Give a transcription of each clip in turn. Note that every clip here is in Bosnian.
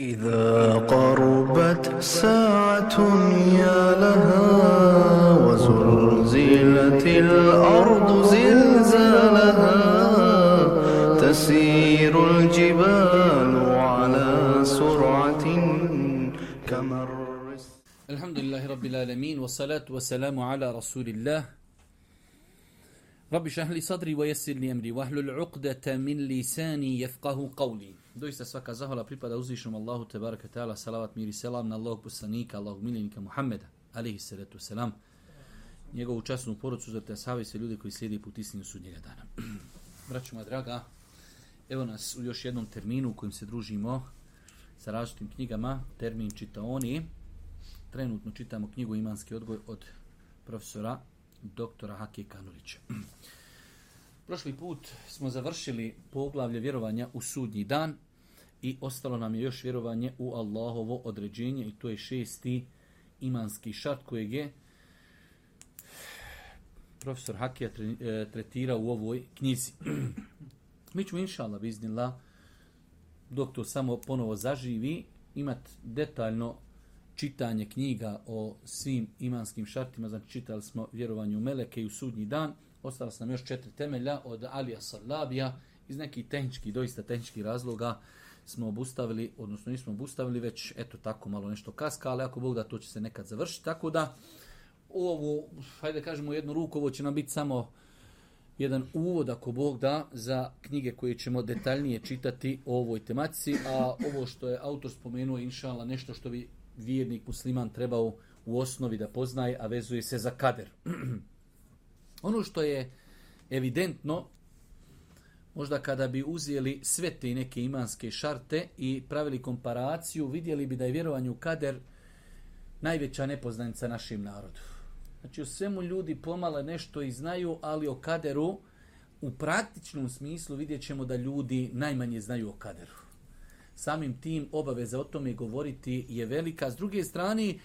إذا قربت ساعة يا لها وزلزلت الأرض زلزالها تسير الجبال على سرعة كمر الحمد لله رب العالمين والصلاة والسلام على رسول الله Rabbi šahli sadri wa jesir li emri, wahlu l'uqdata min lisani jefqahu qavli. Doista svaka zahvala pripada uzvišnom Allahu te baraka ta'ala, salavat miri selam na Allahog poslanika, Allahog miljenika Muhammeda, alihi salatu selam. Njegovu časnu porucu za te savi se ljudi koji slijedi put istinu sudnjega dana. Braćo moja draga, evo nas u još jednom terminu u kojem se družimo sa različitim knjigama, termin čitaoni. Trenutno čitamo knjigu Imanski odgoj od profesora doktora Hake Kanulića. Prošli put smo završili poglavlje vjerovanja u sudnji dan i ostalo nam je još vjerovanje u Allahovo određenje i to je šesti imanski šart kojeg je profesor Hakija e, tretira u ovoj knjizi. Mi ćemo inša Allah biznila dok to samo ponovo zaživi imat detaljno čitanje knjiga o svim imanskim šartima, znači čitali smo vjerovanje u Meleke i u sudnji dan, ostala sam još četiri temelja od Alija Sarlabija, iz nekih tehničkih, doista tehničkih razloga smo obustavili, odnosno nismo obustavili, već eto tako malo nešto kaska, ali ako Bog da to će se nekad završiti, tako da ovo, hajde kažemo jednu ruku, ovo će nam biti samo jedan uvod, ako Bog da, za knjige koje ćemo detaljnije čitati o ovoj tematici, a ovo što je autor spomenuo, inšala, nešto što bi vjernik musliman trebao u osnovi da poznaje, a vezuje se za kader. ono što je evidentno, možda kada bi uzijeli sve te neke imanske šarte i pravili komparaciju, vidjeli bi da je vjerovanje u kader najveća nepoznanica našim narodu. Znači o svemu ljudi pomale nešto i znaju, ali o kaderu u praktičnom smislu vidjet ćemo da ljudi najmanje znaju o kaderu samim tim obaveza o tome govoriti je velika. S druge strane, e,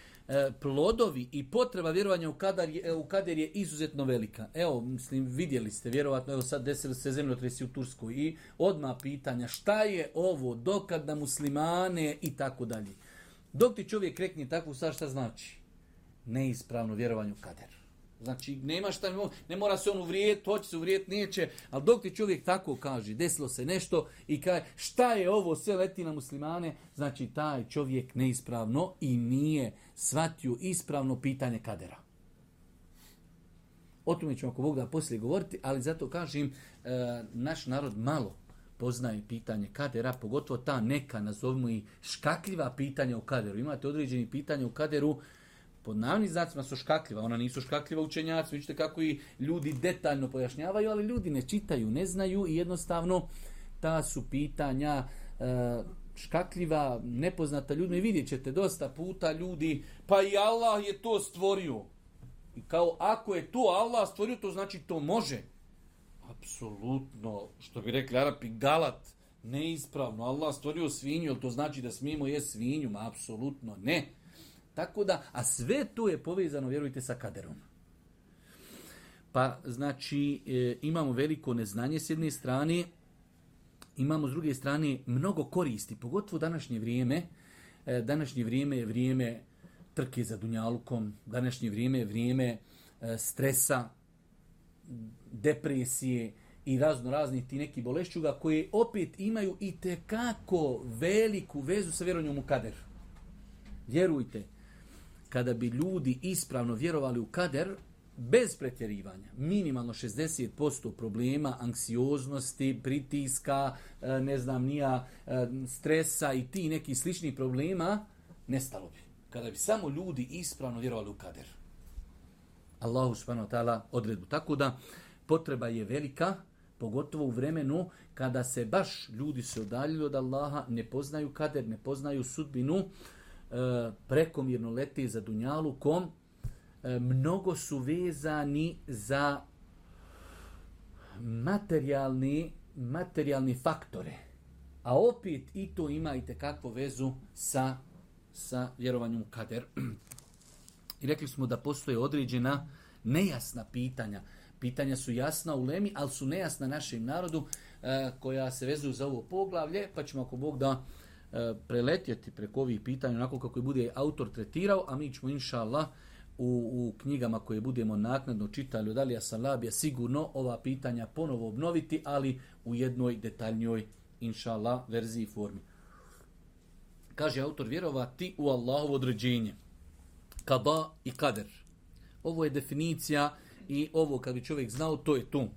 plodovi i potreba vjerovanja u kadar je, e, u kader je izuzetno velika. Evo, mislim, vidjeli ste, vjerovatno, evo sad desilo se zemljotresi u Turskoj i odma pitanja, šta je ovo, dokad na muslimane i tako dalje. Dok ti čovjek rekne takvu stvar, šta znači? Neispravno vjerovanje u kaderu. Znači, nema šta, ne mora se on uvrijeti, hoće se uvrijeti, neće, ali dok ti čovjek tako kaže, desilo se nešto i kaže, šta je ovo, sve leti na muslimane, znači, taj čovjek neispravno i nije shvatio ispravno pitanje kadera. O tome ćemo ako Bog da poslije govoriti, ali zato kažem, e, naš narod malo poznaje pitanje kadera, pogotovo ta neka, nazovimo i škakljiva pitanja u kaderu. Imate određeni pitanja u kaderu, pod navnim znacima su škakljiva, ona nisu škakljiva učenjac, vi ćete kako i ljudi detaljno pojašnjavaju, ali ljudi ne čitaju, ne znaju i jednostavno ta su pitanja e, škakljiva, nepoznata ljudima i vidjet ćete dosta puta ljudi, pa i Allah je to stvorio. I kao ako je to Allah stvorio, to znači to može. Apsolutno, što bi rekli Arapi, galat, neispravno. Allah stvorio svinju, to znači da smijemo je svinju? Ma, apsolutno ne. Ne. Tako da, a sve to je povezano, vjerujte, sa kaderom. Pa, znači, e, imamo veliko neznanje s jedne strane, imamo s druge strane mnogo koristi, pogotovo današnje vrijeme. E, današnje vrijeme je vrijeme trke za dunjalukom, današnje vrijeme je vrijeme e, stresa, depresije i razno raznih ti nekih bolešćuga koje opet imaju i tekako veliku vezu sa vjerovnjom u kader. Vjerujte, vjerujte, kada bi ljudi ispravno vjerovali u kader, bez pretjerivanja, minimalno 60% problema, anksioznosti, pritiska, e, ne znam, nija, e, stresa i ti neki slični problema, nestalo bi. Kada bi samo ljudi ispravno vjerovali u kader. Allahu subhanahu wa ta'ala odredbu. Tako da, potreba je velika, pogotovo u vremenu kada se baš ljudi se odaljili od Allaha, ne poznaju kader, ne poznaju sudbinu, uh, E, prekomirno lete za Dunjalukom, e, mnogo su vezani za materijalni, materijalni faktore. A opet i to ima i tekakvu vezu sa, sa vjerovanjem u kader. I rekli smo da postoje određena nejasna pitanja. Pitanja su jasna u Lemi, ali su nejasna našem narodu e, koja se vezu za ovo poglavlje, pa ćemo ako Bog da E, preletjeti preko ovih pitanja onako kako je bude autor tretirao, a mi ćemo inša Allah u, u knjigama koje budemo naknadno čitali od Alija Salabija sigurno ova pitanja ponovo obnoviti, ali u jednoj detaljnjoj inša Allah verziji formi. Kaže autor vjerovati u Allahovo određenje. Kaba i kader. Ovo je definicija i ovo kad bi čovjek znao, to je tu.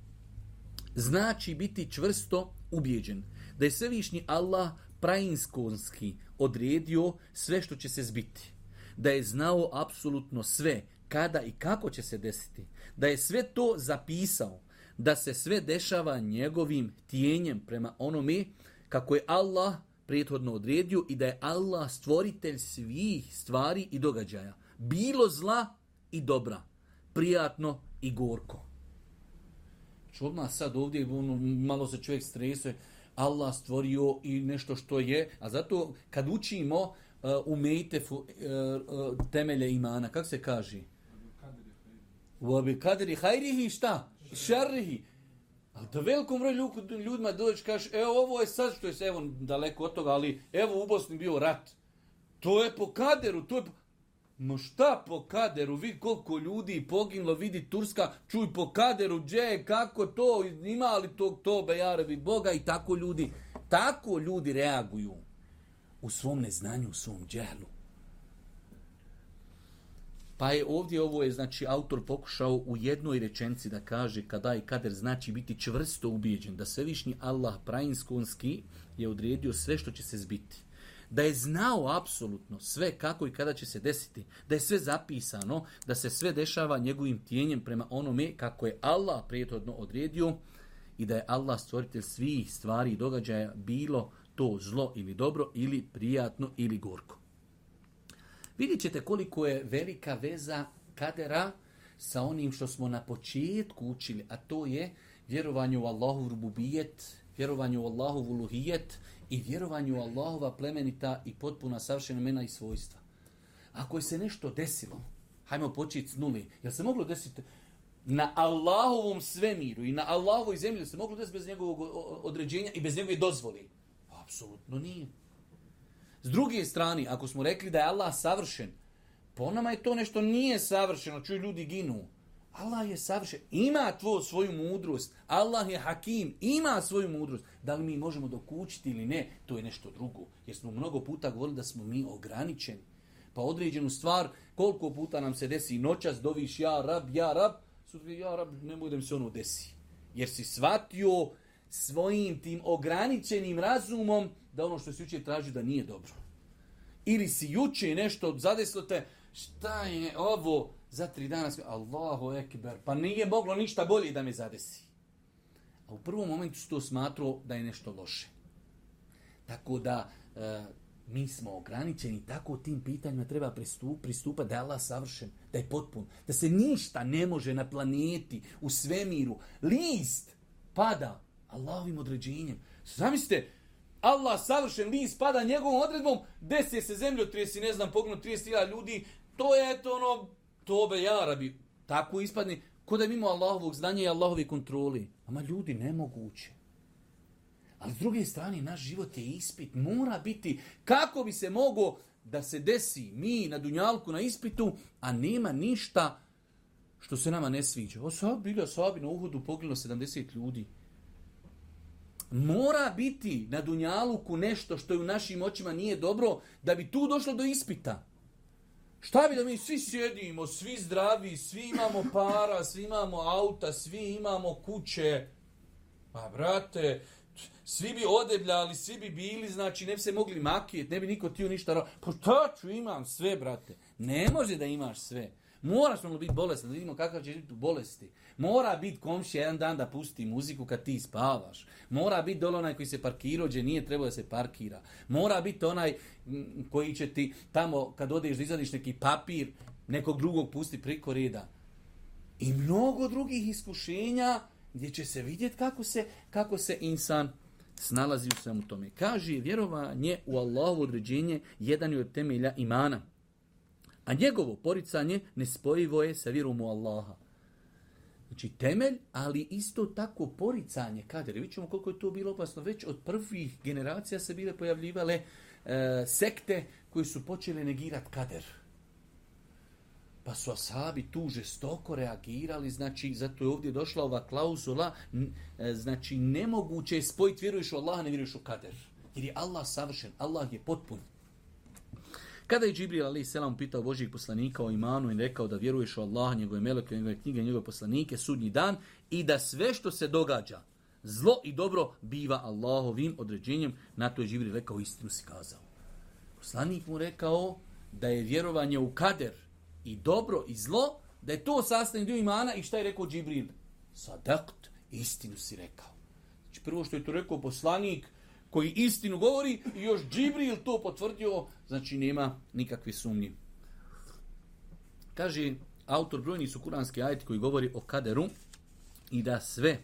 Znači biti čvrsto ubijeđen da je svevišnji Allah prainskonski odredio sve što će se zbiti. Da je znao apsolutno sve, kada i kako će se desiti. Da je sve to zapisao, da se sve dešava njegovim tijenjem prema onome kako je Allah prethodno odredio i da je Allah stvoritelj svih stvari i događaja. Bilo zla i dobra, prijatno i gorko. Čudma sad ovdje, ono, malo se čovjek stresuje, Allah stvorio i nešto što je. A zato kad učimo uh, umejte uh, uh, temelje imana, kako se kaže? Uobi kadri hajrihi šta? Šarrihi. Ali da velikom broju ljud, ljudima dođeš kaš, evo ovo je sad što je se, evo daleko od toga, ali evo u Bosni bio rat. To je po kaderu, to je po... Ma šta po kaderu, vidi koliko ljudi poginulo, vidi Turska, čuj po kaderu, dje, kako to, ima li to, to, bejarevi Boga i tako ljudi, tako ljudi reaguju u svom neznanju, u svom dželu. Pa je ovdje ovo je, znači, autor pokušao u jednoj rečenci da kaže kada je kader znači biti čvrsto ubijeđen da svevišnji Allah prajinskonski je odredio sve što će se zbiti da je znao apsolutno sve kako i kada će se desiti, da je sve zapisano, da se sve dešava njegovim tijenjem prema onome kako je Allah prijetodno odredio i da je Allah stvoritelj svih stvari i događaja bilo to zlo ili dobro ili prijatno ili gorko. Vidjet ćete koliko je velika veza kadera sa onim što smo na početku učili, a to je vjerovanju u Allahu rububijet, vjerovanju u Allahu vuluhijet, i vjerovanju Allahova plemenita i potpuna savršena mena i svojstva. Ako je se nešto desilo, hajmo početi s nuli, jel se moglo desiti na Allahovom svemiru i na Allahovoj zemlji, jel se moglo desiti bez njegovog određenja i bez njegove dozvoli? Apsolutno nije. S druge strane, ako smo rekli da je Allah savršen, po nama je to nešto nije savršeno, čuj ljudi ginu. Allah je savršen, ima tvo svoju mudrost, Allah je hakim, ima svoju mudrost. Da li mi možemo dokućiti ili ne, to je nešto drugo. Jer smo mnogo puta govorili da smo mi ograničeni. Pa određenu stvar, koliko puta nam se desi noćas, doviš ja rab, ja rab, sutra ja rab, ne budem se ono desi. Jer si shvatio svojim tim ograničenim razumom da ono što si juče traži da nije dobro. Ili si juče nešto zadesilo te, šta je ovo, za tri dana sve, Allahu ekber, pa nije moglo ništa bolje da me zadesi. A u prvom momentu su to smatrao da je nešto loše. Tako da e, mi smo ograničeni, tako tim pitanjima treba pristup, pristupati da je Allah savršen, da je potpun, da se ništa ne može na planeti, u svemiru. List pada Allahovim određenjem. Zamislite, Allah savršen, list pada njegovom odredbom, desi se zemlju, 30, ne znam, pognu 30 ljudi, to je eto ono, tobe ja rabi, tako ispadni, ko da je mimo Allahovog znanja i Allahovi kontroli. Ama ljudi, nemoguće. Ali s druge strane, naš život je ispit, mora biti, kako bi se mogo da se desi mi na Dunjalku na ispitu, a nema ništa što se nama ne sviđa. O, sad bili osobi na uhodu, pogledalo 70 ljudi. Mora biti na Dunjaluku nešto što je u našim očima nije dobro, da bi tu došlo do ispita. Šta bi da mi svi sjedimo, svi zdravi, svi imamo para, svi imamo auta, svi imamo kuće. Pa, brate, svi bi odebljali, svi bi bili, znači, ne bi se mogli makijet, ne bi niko tio ništa rao. Pa, ću imam sve, brate. Ne može da imaš sve. Moraš ono biti bolestan, da vidimo kakav će biti u bolesti. Mora biti komši jedan dan da pusti muziku kad ti spavaš. Mora biti dole onaj koji se parkirao, gdje nije trebao da se parkira. Mora biti onaj koji će ti tamo, kad odeš da izadiš neki papir, nekog drugog pusti priko reda. I mnogo drugih iskušenja gdje će se vidjeti kako se, kako se insan snalazi u svemu tome. Kaže, vjerovanje u Allahovo određenje jedan je od temelja imana. A njegovo poricanje nespojivo je sa vjerom u Allaha. Znači temelj, ali isto tako poricanje kadere. Vićemo koliko je to bilo opasno. Već od prvih generacija se bile pojavljivale e, sekte koje su počele negirati kader. Pa su asabi tu žestoko reagirali, znači, zato je ovdje došla ova klauzula, e, znači, nemoguće je spojiti vjerujuš u Allaha, ne vjerujuš u kader. Jer je Allah savršen, Allah je potpun. Kada je Džibril alaih selam pitao Božijeg poslanika o imanu i rekao da vjeruješ u Allah, njegove meleke, njegove knjige, njegove poslanike, sudnji dan i da sve što se događa, zlo i dobro, biva Allahovim određenjem, na to je Džibril rekao istinu si kazao. Poslanik mu rekao da je vjerovanje u kader i dobro i zlo, da je to sastavni dio imana i šta je rekao Džibril? Sadakt, istinu si rekao. Znači prvo što je to rekao poslanik, koji istinu govori i još Džibril to potvrdio, znači nema nikakve sumnje. Kaže, autor brojni su kuranski ajeti koji govori o kaderu i da sve,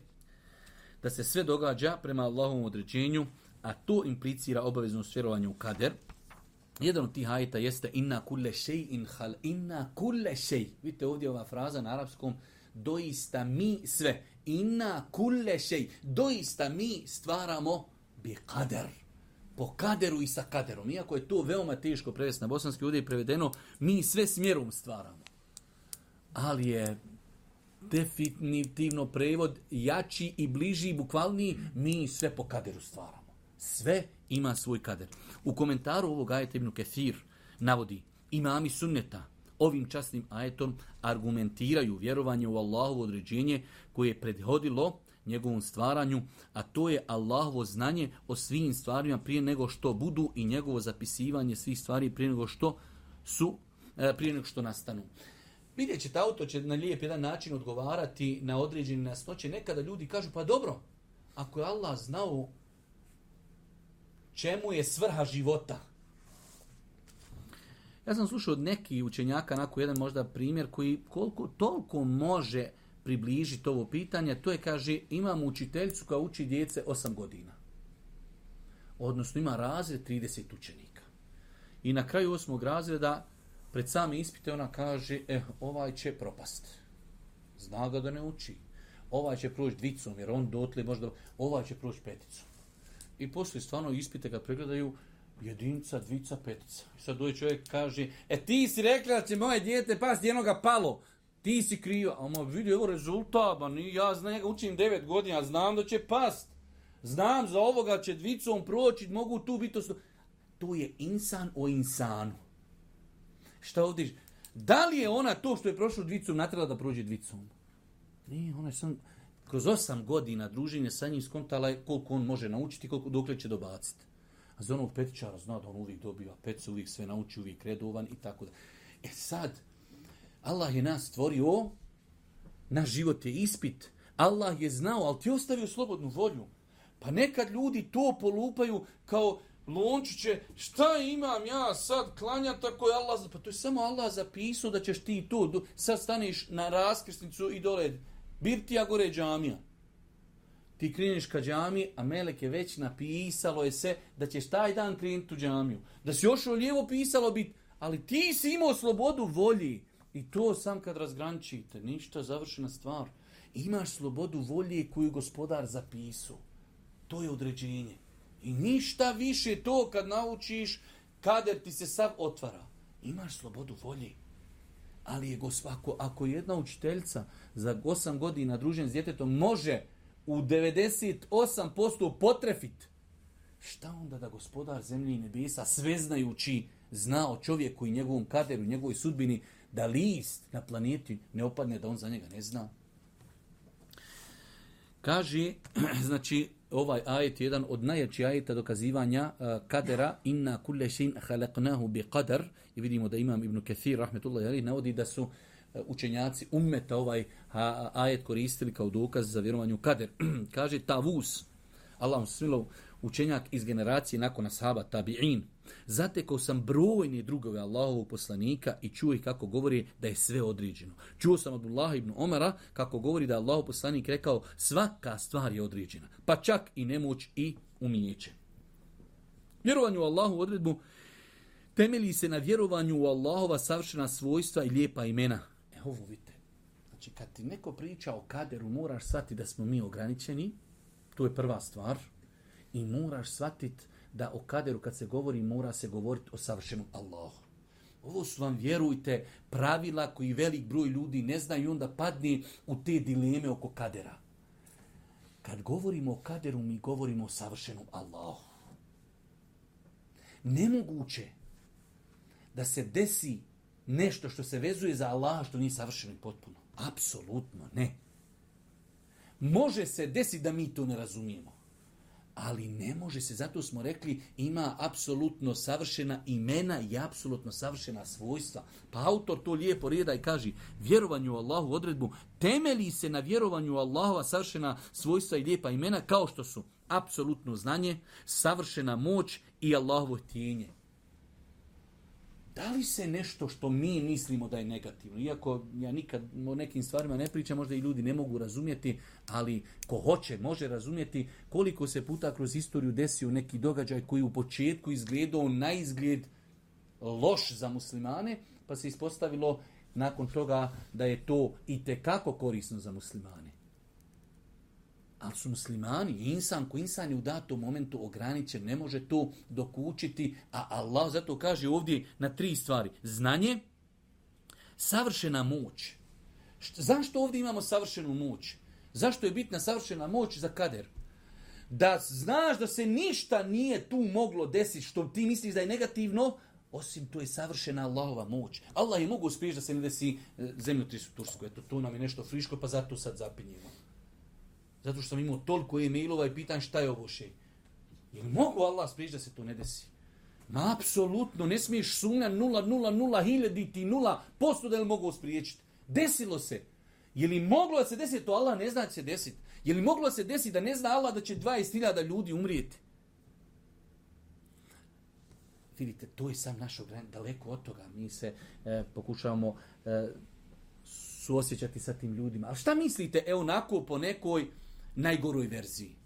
da se sve događa prema Allahovom određenju, a to implicira obaveznu svjerovanju u kader. Jedan od tih ajeta jeste inna kulle šej in hal, inna kulle šej. Vidite ovdje ova fraza na arapskom, doista mi sve, inna kulle šej, doista mi stvaramo bi kader. Po kaderu i sa kaderom. Iako je to veoma teško prevesti na bosanski, ovdje je prevedeno, mi sve smjerom stvaramo. Ali je definitivno prevod jači i bliži i bukvalniji, mi sve po kaderu stvaramo. Sve ima svoj kader. U komentaru ovog ajeta Ibnu Kefir navodi imami sunneta ovim časnim ajetom argumentiraju vjerovanje u Allahovo određenje koje je prethodilo njegovom stvaranju, a to je Allahovo znanje o svim stvarima prije nego što budu i njegovo zapisivanje svih stvari prije nego što su e, prije nego što nastanu. Vidjet ćete, auto će na lijep jedan način odgovarati na određene nasnoće. Nekada ljudi kažu, pa dobro, ako je Allah znao čemu je svrha života, Ja sam slušao od nekih učenjaka, onako jedan možda primjer, koji koliko toliko može približiti ovo pitanje, to je, kaže, imam učiteljicu koja uči djece 8 godina. Odnosno, ima razred 30 učenika. I na kraju osmog razreda, pred sami ispite, ona kaže, e, eh, ovaj će propast. Zna ga da ne uči. Ovaj će proći dvicom, jer on dotle možda, ovaj će proći peticom. I poslije stvarno ispite ga pregledaju, jedinca, dvica, petica. I sad dođe ovaj čovjek kaže, e ti si rekla da će moje djete pasti jednoga palo ti si kriva, ama vidi evo rezultat, ba ni, ja znam, ja učim 9 godina, znam da će past, znam za ovoga će dvicom proći, mogu tu biti osno... To je insan o insanu. Šta ovdje, da li je ona to što je prošlo dvicom natrela da prođe dvicom? Nije, ona je sam, kroz 8 godina druženje sa njim skontala je koliko on može naučiti, koliko dok će dobaciti. A za onog petičara zna da on uvijek dobiva pet, uvijek sve nauči, uvijek redovan i tako da. E sad, Allah je nas stvorio, naš život je ispit. Allah je znao, ali ti ostavio slobodnu volju. Pa nekad ljudi to polupaju kao lončiće, šta imam ja sad klanjati ako je Allah Pa to je samo Allah zapisao da ćeš ti to, sad staneš na raskrsnicu i dole, bir ti ja gore džamija. Ti kreneš ka džamiji, a Melek je već napisalo je se da ćeš taj dan krenuti u džamiju. Da si još o lijevo pisalo bit, ali ti si imao slobodu volji. I to sam kad razgrančite, ništa, završena stvar. Imaš slobodu volje koju gospodar zapisao. To je određenje. I ništa više to kad naučiš, kader ti se sav otvara. Imaš slobodu volje. Ali je gospako, ako jedna učiteljca za 8 godina družen s djetetom može u 98% potrefit, šta onda da gospodar zemlji i nebesa, sveznajući, znao čovjeku i njegovom kaderu, njegovoj sudbini, da list na planeti ne opadne, da on za njega ne zna. Kaže, znači, ovaj ajet je jedan od najjačih ajeta dokazivanja uh, kadera inna kulle shay'in khalaqnahu bi qadar i vidimo da imam ibn Kathir rahmetullahi alayhi navodi da su uh, učenjaci ummeta ovaj uh, ajet koristili kao dokaz za vjerovanje u kader kaže tavus Allahu smilo učenjak iz generacije nakon ashaba tabi'in Zatekao sam brojne drugove Allahovog poslanika i čuo ih kako govori da je sve određeno. Čuo sam od Allaha ibn Omara kako govori da je Allahov poslanik rekao svaka stvar je određena, pa čak i nemoć i umijeće. Vjerovanju u Allahu odredbu temelji se na vjerovanju u Allahova savršena svojstva i lijepa imena. E ovo vidite. Znači kad ti neko priča o kaderu, moraš shvatiti da smo mi ograničeni. To je prva stvar. I moraš shvatiti da o kaderu kad se govori mora se govoriti o savršenom Allahu. Ovo su vam, vjerujte, pravila koji velik broj ljudi ne zna i onda padne u te dileme oko kadera. Kad govorimo o kaderu, mi govorimo o savršenom Allahu. Nemoguće da se desi nešto što se vezuje za Allaha što nije savršeno i potpuno. Apsolutno ne. Može se desiti da mi to ne razumijemo ali ne može se, zato smo rekli, ima apsolutno savršena imena i apsolutno savršena svojstva. Pa autor to lijepo rijeda i kaže, vjerovanju Allahu odredbu temeli se na vjerovanju Allahova savršena svojstva i lijepa imena kao što su apsolutno znanje, savršena moć i Allahovo htjenje. Da li se nešto što mi mislimo da je negativno, iako ja nikad o nekim stvarima ne pričam, možda i ljudi ne mogu razumjeti, ali ko hoće može razumjeti koliko se puta kroz istoriju desio neki događaj koji u početku izgledao na izgled loš za muslimane, pa se ispostavilo nakon toga da je to i tekako korisno za muslimane ali su muslimani, insan ko insan je u datom momentu ograničen, ne može to dokučiti, a Allah zato kaže ovdje na tri stvari. Znanje, savršena moć. Št, zašto ovdje imamo savršenu moć? Zašto je bitna savršena moć za kader? Da znaš da se ništa nije tu moglo desiti što ti misliš da je negativno, osim to je savršena Allahova moć. Allah je mogu uspiješ da se ne desi e, zemljotris u Tursku. Eto, to nam je nešto friško, pa zato sad zapinjimo. Zato što sam imao toliko e-mailova i pitan šta je ovo še. Jel mogu Allah spriječi da se to ne desi? Ma apsolutno, ne smiješ sumnja nula, nula, nula, hiljaditi, nula, posto da je li mogu spriječiti? Desilo se. Je li moglo da se desiti, to Allah ne zna da će se desiti. Je li moglo da se desiti da ne zna Allah da će 20.000 ljudi umrijeti? Vidite, to je sam naš ogran, daleko od toga. Mi se e, pokušavamo e, suosjećati sa tim ljudima. Ali šta mislite, evo, onako po nekoj, najgoroj verziji.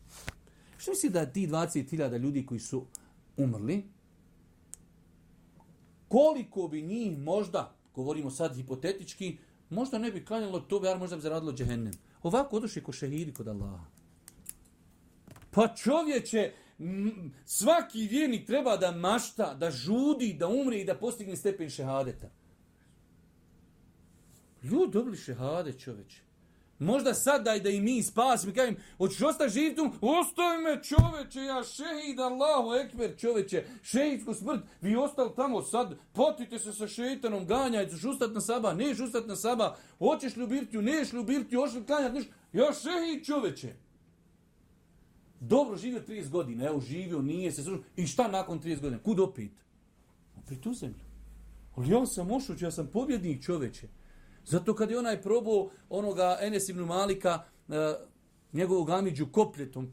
Što misli da ti 20.000 ljudi koji su umrli, koliko bi njih možda, govorimo sad hipotetički, možda ne bi klanjalo to, bi, možda bi zaradilo džehennem. Ovako odošli ko šehidi kod Allaha. Pa čovječe, svaki vjernik treba da mašta, da žudi, da umri i da postigne stepen šehadeta. Ljudi dobili šehade, čovječe. Možda sad daj da i mi spasim. Kajem, hoćeš ostati živ tu? Ostavi me čoveče, ja šehid Allahu ekber čoveče. Šehidsku smrt, vi ostali tamo sad. Potite se sa šeitanom, ganjajte. Hoćeš ustati na saba? Neš ustati na saba. Hoćeš ljubirtiju? Neš ljubirtiju. Hoćeš klanjati? Neš... Ja šehid čoveče. Dobro, živio 30 godina. Evo, živio, nije se služio. I šta nakon 30 godina? Kud opet? Opet u zemlju. Ali ja sam ošao, ja sam pobjednik čoveče. Zato kad je onaj probao onoga Enes ibn Malika, uh, njegovog Amidžu kopljetom,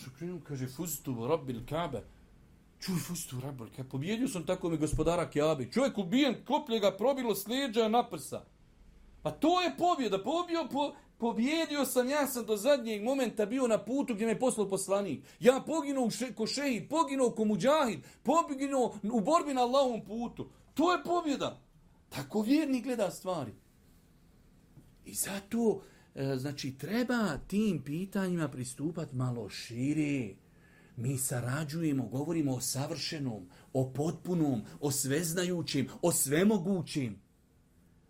što krenuo, kaže, fustu rabbil kabe, čuj, fustu rabbil kabe, pobjedio sam tako mi gospodara Kiabe, čovjek ubijen, koplje ga probilo s lijeđa na prsa. Pa to je pobjeda, pobio, po, pobjedio sam, ja sam do zadnjeg momenta bio na putu gdje me je poslao poslanik. Ja poginuo u še, ko šeji, poginuo ko muđahid, poginuo u borbi na Allahovom putu. To je pobjeda. Tako vjerni gleda stvari. I zato, e, znači, treba tim pitanjima pristupati malo širi. Mi sarađujemo, govorimo o savršenom, o potpunom, o sveznajućim, o svemogućim.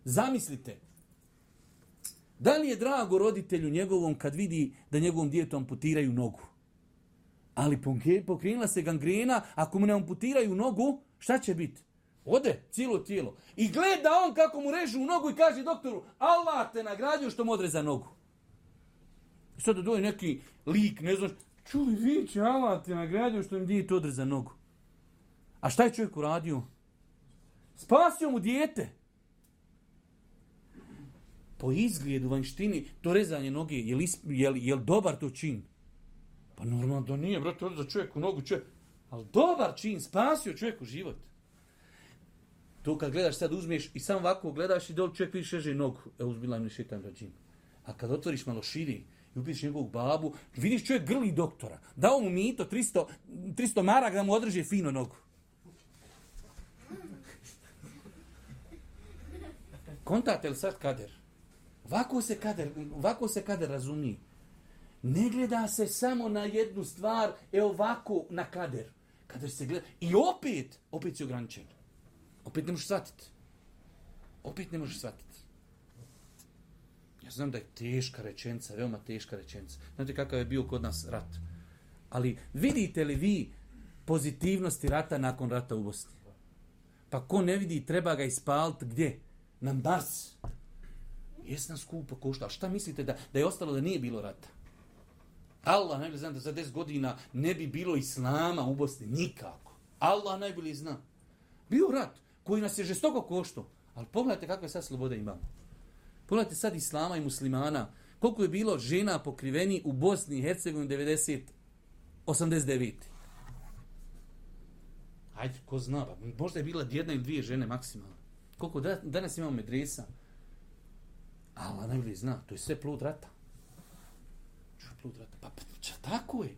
Zamislite, da li je drago roditelju njegovom kad vidi da njegovom djetu amputiraju nogu? Ali pokrenila se gangrena, ako mu ne amputiraju nogu, šta će biti? Ode, cijelo tijelo. I gleda on kako mu režu u nogu i kaže doktoru, Allah te nagradio što mu odreza nogu. I sad dođe neki lik, ne znaš, čuj, viće, Allah te nagradio što im dijete odreza nogu. A šta je čovjek uradio? Spasio mu dijete. Po izgledu, vanštini, to rezanje noge, je li, je li, je li dobar to čin? Pa normalno da nije, brate, odreza čovjeku nogu, čovjek. Ali dobar čin, spasio čovjeku život. Život. To kad gledaš sad uzmeš i sam ovako gledaš i dol čovjek vidiš reže nogu. E uzbila mi šetan rađim. A kad otvoriš malo širi i ubiš njegovog babu, vidiš čovjek grli doktora. Dao mu mito 300, 300 marak da mu održe fino nogu. Kontate li sad kader? Vako se kader, vako se kader razumije. Ne gleda se samo na jednu stvar, e ovako na kader. Kader se gleda. I opet, opet si ograničen opet ne možeš shvatiti. Opet ne možeš shvatiti. Ja znam da je teška rečenca, veoma teška rečenca. Znate kakav je bio kod nas rat. Ali vidite li vi pozitivnosti rata nakon rata u Bosni? Pa ko ne vidi, treba ga ispaliti gdje? Na Mars. Jes nam skupo košta. A šta mislite da, da je ostalo da nije bilo rata? Allah najbolje zna da za 10 godina ne bi bilo islama u Bosni nikako. Allah najbolje zna. Bio rat koji nas je žestoko košto. Ali pogledajte kakve sad slobode imamo. Pogledajte sad islama i muslimana. Koliko je bilo žena pokriveni u Bosni i Hercegovini 89. Ajde, ko zna, ba. možda je bila jedna ili dvije žene maksimalno. Koliko da, danas imamo medresa? Allah najbolje zna, to je sve plod rata. Plod rata, pa, pa, pa tako je.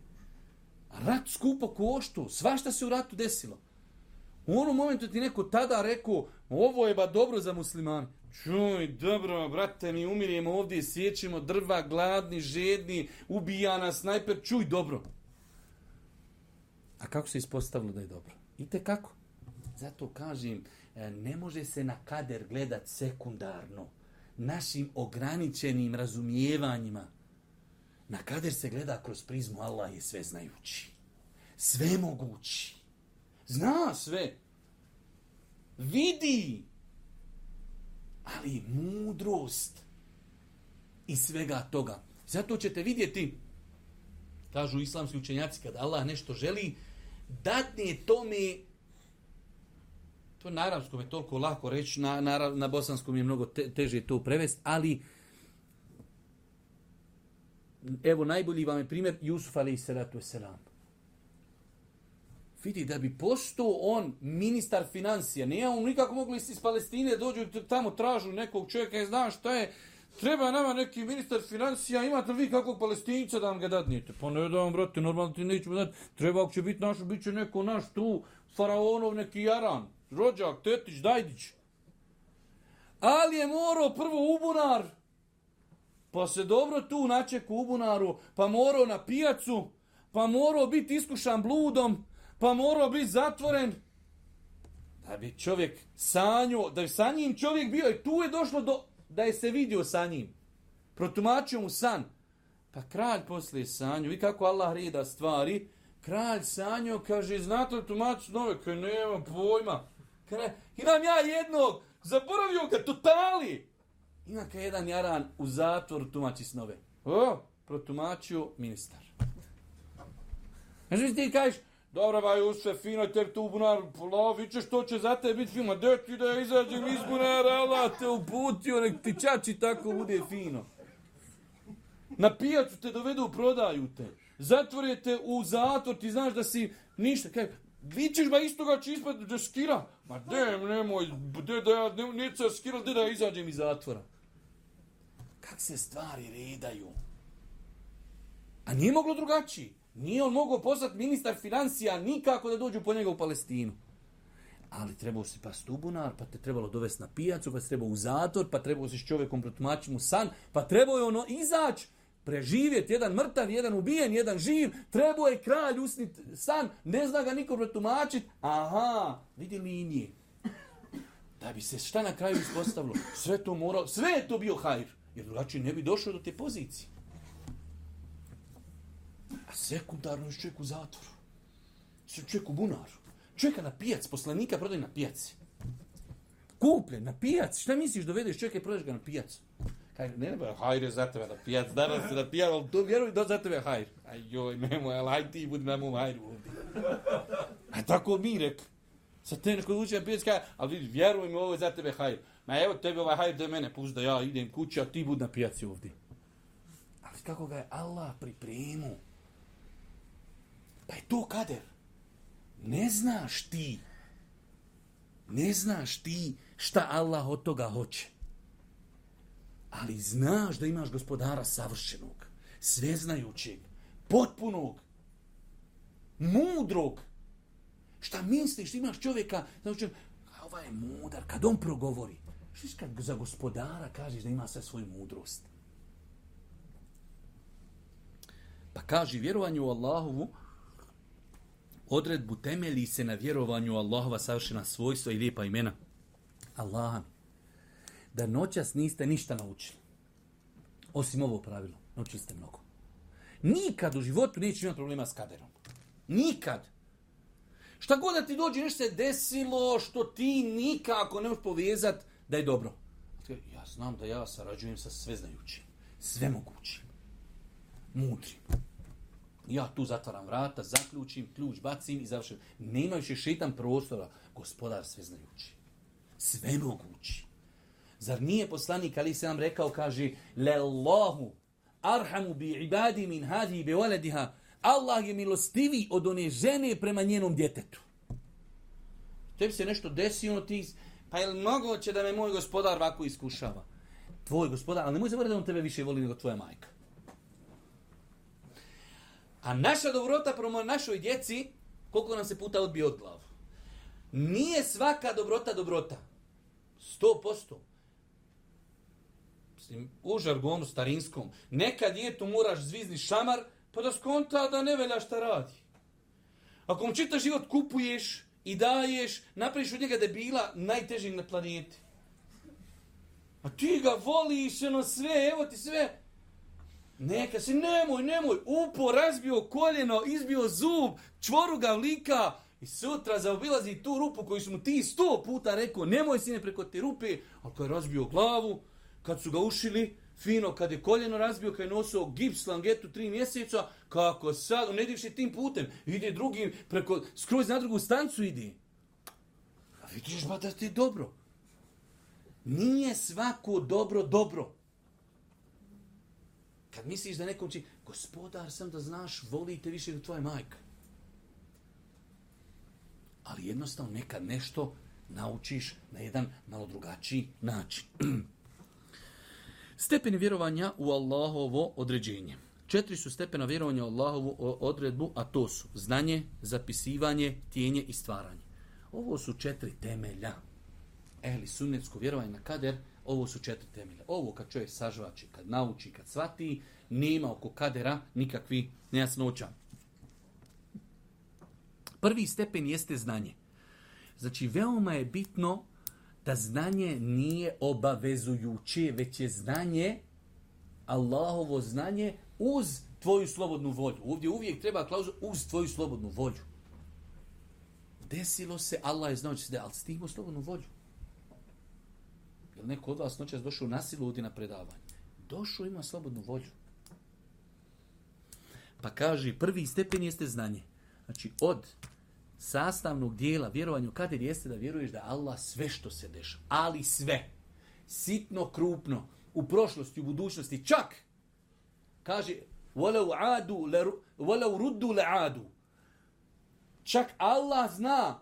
A rat skupo košto, svašta se u ratu desilo. U onom momentu ti neko tada rekao, ovo je ba dobro za muslimani. Čuj, dobro, brate, mi umirjemo ovdje, sjećemo drva, gladni, žedni, ubija nas, snajper, čuj, dobro. A kako se ispostavilo da je dobro? I te kako? Zato kažem, e, ne može se na kader gledat sekundarno našim ograničenim razumijevanjima. Na kader se gleda kroz prizmu Allah je sveznajući, svemogući. Zna sve. Vidi. Ali mudrost i svega toga. Zato ćete vidjeti, kažu islamski učenjaci, kada Allah nešto želi, datne tome To na arabskom je toliko lako reći, na, na, na bosanskom je mnogo te, teže to prevest, ali evo najbolji vam je primjer Jusuf alaih salatu wasalam vidi da bi postao on ministar financija. Nije on nikako mogli iz Palestine dođu tamo tražu nekog čovjeka i znaš šta je. Treba nama neki ministar financija, imate li vi kakvog palestinca da vam ga dadnijete? Pa ne da vam, brate, normalno ti nećemo dati. Treba, ako će biti naš, bit će neko naš tu, faraonov, neki jaran, rođak, tetić, dajdić. Ali je morao prvo ubunar, pa se dobro tu načeku ubunaru, pa morao na pijacu, pa morao biti iskušan bludom, pa morao biti zatvoren da bi čovjek sanjo, da bi sa njim čovjek bio i tu je došlo do da je se vidio sa njim. Protumačio mu san. Pa kralj poslije sanju, i kako Allah reda stvari, kralj sanju kaže, znate li tumač nove, kaj nema pojma. Kaže, imam ja jednog, zaboravio ga, totali. Inaka jedan jaran u zatvoru tumači snove. O, protumačio ministar. Znači ti kažeš, Dobro, ba, Jusef, fino je tek tu bunar, vićeš to će za tebe biti fino. Dje ti da ja izađem iz bunara, Allah te uputio, nek ti čači tako bude fino. Na pijacu te dovedu, prodaju te. Zatvore te u zator, ti znaš da si ništa. Kaj, vićeš ba isto ga će ispati, da skira. Ma dje, nemoj, dje da ja, ne, neće skira, dje da ja izađem iz zatvora. Kak se stvari redaju? A nije moglo drugačije. Nije on mogao poslati ministar financija nikako da dođu po njega u Palestinu. Ali trebao si pa stubunar, pa te trebalo dovesti na pijacu, pa si trebao u zator, pa trebao si s čovjekom protumačiti mu san, pa trebao je ono izaći, preživjeti, jedan mrtav, jedan ubijen, jedan živ, trebao je kralj usnit san, ne zna ga niko protumačiti, aha, vidi linije. Da bi se šta na kraju ispostavilo, sve to moralo, sve je to bio hajr, jer drugačije ne bi došao do te pozicije. A sekundarno je čovjek u zatvoru. Se čovjek u bunaru. Čovjeka na pijac, poslanika prodaj na pijaci. Kuplje, na pijac. Šta misliš, dovedeš čovjeka i prodaš ga na pijac? Kaj, ne, ne, hajr je za tebe na pijac. Danas se na pijac, ali to vjeruj, da za tebe je hajr. Ajoj, nemoj, ali aj ti budi na mom hajru ovdje. A tako mi rek. Sa te neko uđe na pijac, kaj, ali vidi, vjeruj mi, ovo je za tebe hajr. Ma evo tebe ovaj hajr, da mene pušta, da ja idem kući, a ti budi na pijaci ovdje. Ali kako ga je Allah pripremio? Pa je to kader. Ne znaš ti. Ne znaš ti šta Allah od toga hoće. Ali znaš da imaš gospodara savršenog, sveznajućeg, potpunog, mudrog. Šta misliš, imaš čovjeka, znači, a ovaj je mudar, kad on progovori. Šliš kad za gospodara kažeš da ima sve svoju mudrost. Pa kaže, vjerovanje u Allahovu, odredbu temelji se na vjerovanju Allahova savršena svojstva i lijepa imena. Allaha mi, da noćas niste ništa naučili. Osim ovo pravilo, naučili ste mnogo. Nikad u životu neće imati problema s kaderom. Nikad. Šta god da ti dođe, nešto se desilo što ti nikako ne možeš povezat da je dobro. Ja znam da ja sarađujem sa sveznajućim, svemogućim, mudrim. Ja tu zatvaram vrata, zaključim, ključ bacim i završim. Nema više šitan prostora. Gospodar sve znajući. Sve mogući. Zar nije poslanik Ali se nam rekao, kaže, Lallahu, arhamu bi ibadi min hadhi bi waladiha. Allah je milostivi od one žene prema njenom djetetu. Tebi se nešto desi, ono ti, pa je li moguće da me moj gospodar ovako iskušava? Tvoj gospodar, ali nemoj zaboraviti da on tebe više voli nego tvoja majka. A naša dobrota prema našoj djeci, koliko nam se puta odbije od glavu. Nije svaka dobrota dobrota. Sto posto. U žargonu starinskom. Neka djetu moraš zvizni šamar, pa da skonta da ne velja šta radi. Ako mu čita život kupuješ i daješ, napraviš od njega debila najtežih na planeti. A ti ga voliš, ono sve, evo ti sve, Neka si, nemoj, nemoj, upo, razbio koljeno, izbio zub, čvoru ga vlika i sutra zaobilazi tu rupu koju su mu ti sto puta rekao, nemoj sine preko te rupe, ali ko je razbio glavu, kad su ga ušili, fino, kad je koljeno razbio, kad je nosio gips langetu tri mjeseca, kako sad, ne divši tim putem, ide drugim, preko, skroz na drugu stancu ide. A vidiš ba da ti je dobro. Nije svako dobro dobro. Kad misliš da nekom će, gospodar sam da znaš, voli te više od tvoje majke. Ali jednostavno nekad nešto naučiš na jedan malo drugačiji način. Stepeni vjerovanja u Allahovo određenje. Četiri su stepena vjerovanja u Allahovu odredbu, a to su znanje, zapisivanje, tijenje i stvaranje. Ovo su četiri temelja. Ehli sunnetsko vjerovanje na kader, Ovo su četiri temelja. Ovo kad čovjek sažvači, kad nauči, kad svati, nema oko kadera nikakvi nejasnoća. Prvi stepen jeste znanje. Znači, veoma je bitno da znanje nije obavezujuće, već je znanje, Allahovo znanje, uz tvoju slobodnu volju. Ovdje uvijek treba klauzu uz tvoju slobodnu volju. Desilo se, Allah je znao će se da, ali s tim slobodnu volju. Jel neko od vas noćas došao na silu ovdje na predavanje? Došao ima slobodnu volju. Pa kaže, prvi stepen jeste znanje. Znači, od sastavnog dijela vjerovanju kader jeste da vjeruješ da Allah sve što se deša, ali sve, sitno, krupno, u prošlosti, u budućnosti, čak, kaže, وَلَوْ عَادُ وَلَوْ رُدُّ لَعَادُ Čak Allah zna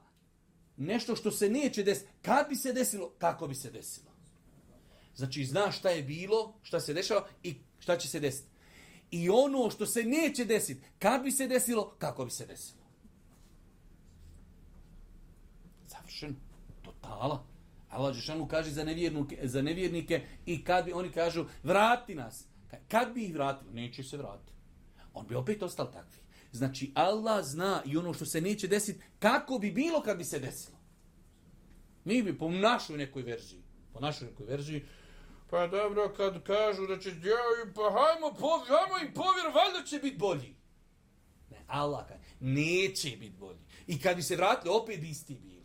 nešto što se neće desiti. Kad bi se desilo, kako bi se desilo. Znači, zna šta je bilo, šta se dešava i šta će se desiti. I ono što se neće desiti, kad bi se desilo, kako bi se desilo. Završeno. Totala. Allah Žešanu kaže za nevjernike, za nevjernike i kad bi oni kažu, vrati nas. Kad bi ih vratili? Neće se vratiti. On bi opet ostal takvi. Znači, Allah zna i ono što se neće desiti, kako bi bilo kad bi se desilo. Mi bi po našoj nekoj verziji, po našoj nekoj verziji, Pa dobro, kad kažu da će djavi, pa hajmo, povjer, hajmo im povjer, valjda će biti bolji. Ne, Allah kaže, neće biti bolji. I kad bi se vratili, opet isti bili.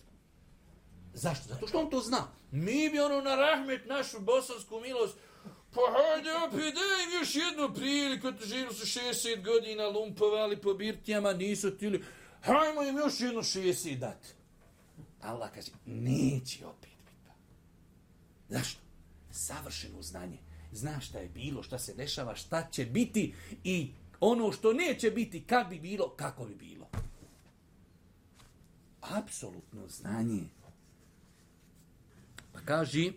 Zašto? Zato što on to zna. Mi bi ono na rahmet našu bosansku milost, pa hajde opet, daj im još jednu priliku, to živio su 60 godina, lumpovali po birtijama, nisu tili, hajmo im još jednu 60 dati. Allah kaže, neće opet biti. Zašto? savršeno znanje. Zna šta je bilo, šta se dešava, šta će biti i ono što neće biti, kad bi bilo, kako bi bilo. Apsolutno znanje. Pa kaži,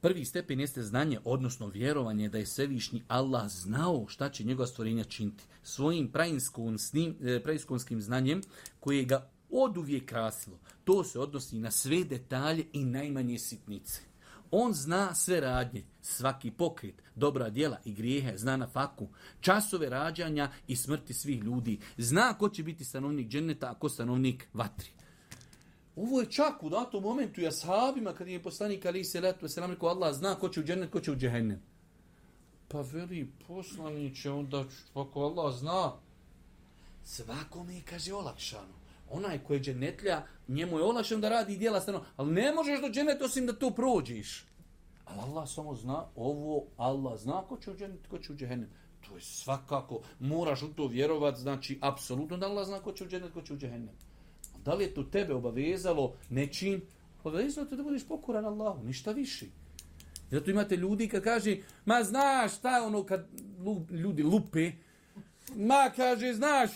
prvi stepen jeste znanje, odnosno vjerovanje da je svevišnji Allah znao šta će njegova stvorenja činiti. Svojim prajinskonskim eh, znanjem koje ga od uvijek krasilo. To se odnosi na sve detalje i najmanje sitnice. On zna sve radnje, svaki pokret, dobra djela i grijehe, zna na faku, časove rađanja i smrti svih ljudi. Zna ko će biti stanovnik dženeta, a ko stanovnik vatri. Ovo je čak u datom momentu i ashabima kad je poslanik Ali se letu se namreko Allah zna ko će u džennet, ko će u džehennem. Pa veli poslaniće onda ako Allah zna. Svakome je kaže olakšano onaj ko je dženetlja, njemu je olakšan da radi djela strano, ali ne možeš do dženet osim da to prođiš. Ali Allah samo zna ovo, Allah zna ko će u dženet, ko će u džehennem. To je svakako, moraš u to vjerovat, znači, apsolutno da Allah zna ko će u dženet, ko će u džehennem. Da li je to tebe obavezalo nečim? Obavezalo te da budiš pokoran Allahu, ništa više. Zato imate ljudi kad kaže, ma znaš šta ono kad ljudi lupe, ma kaže, znaš,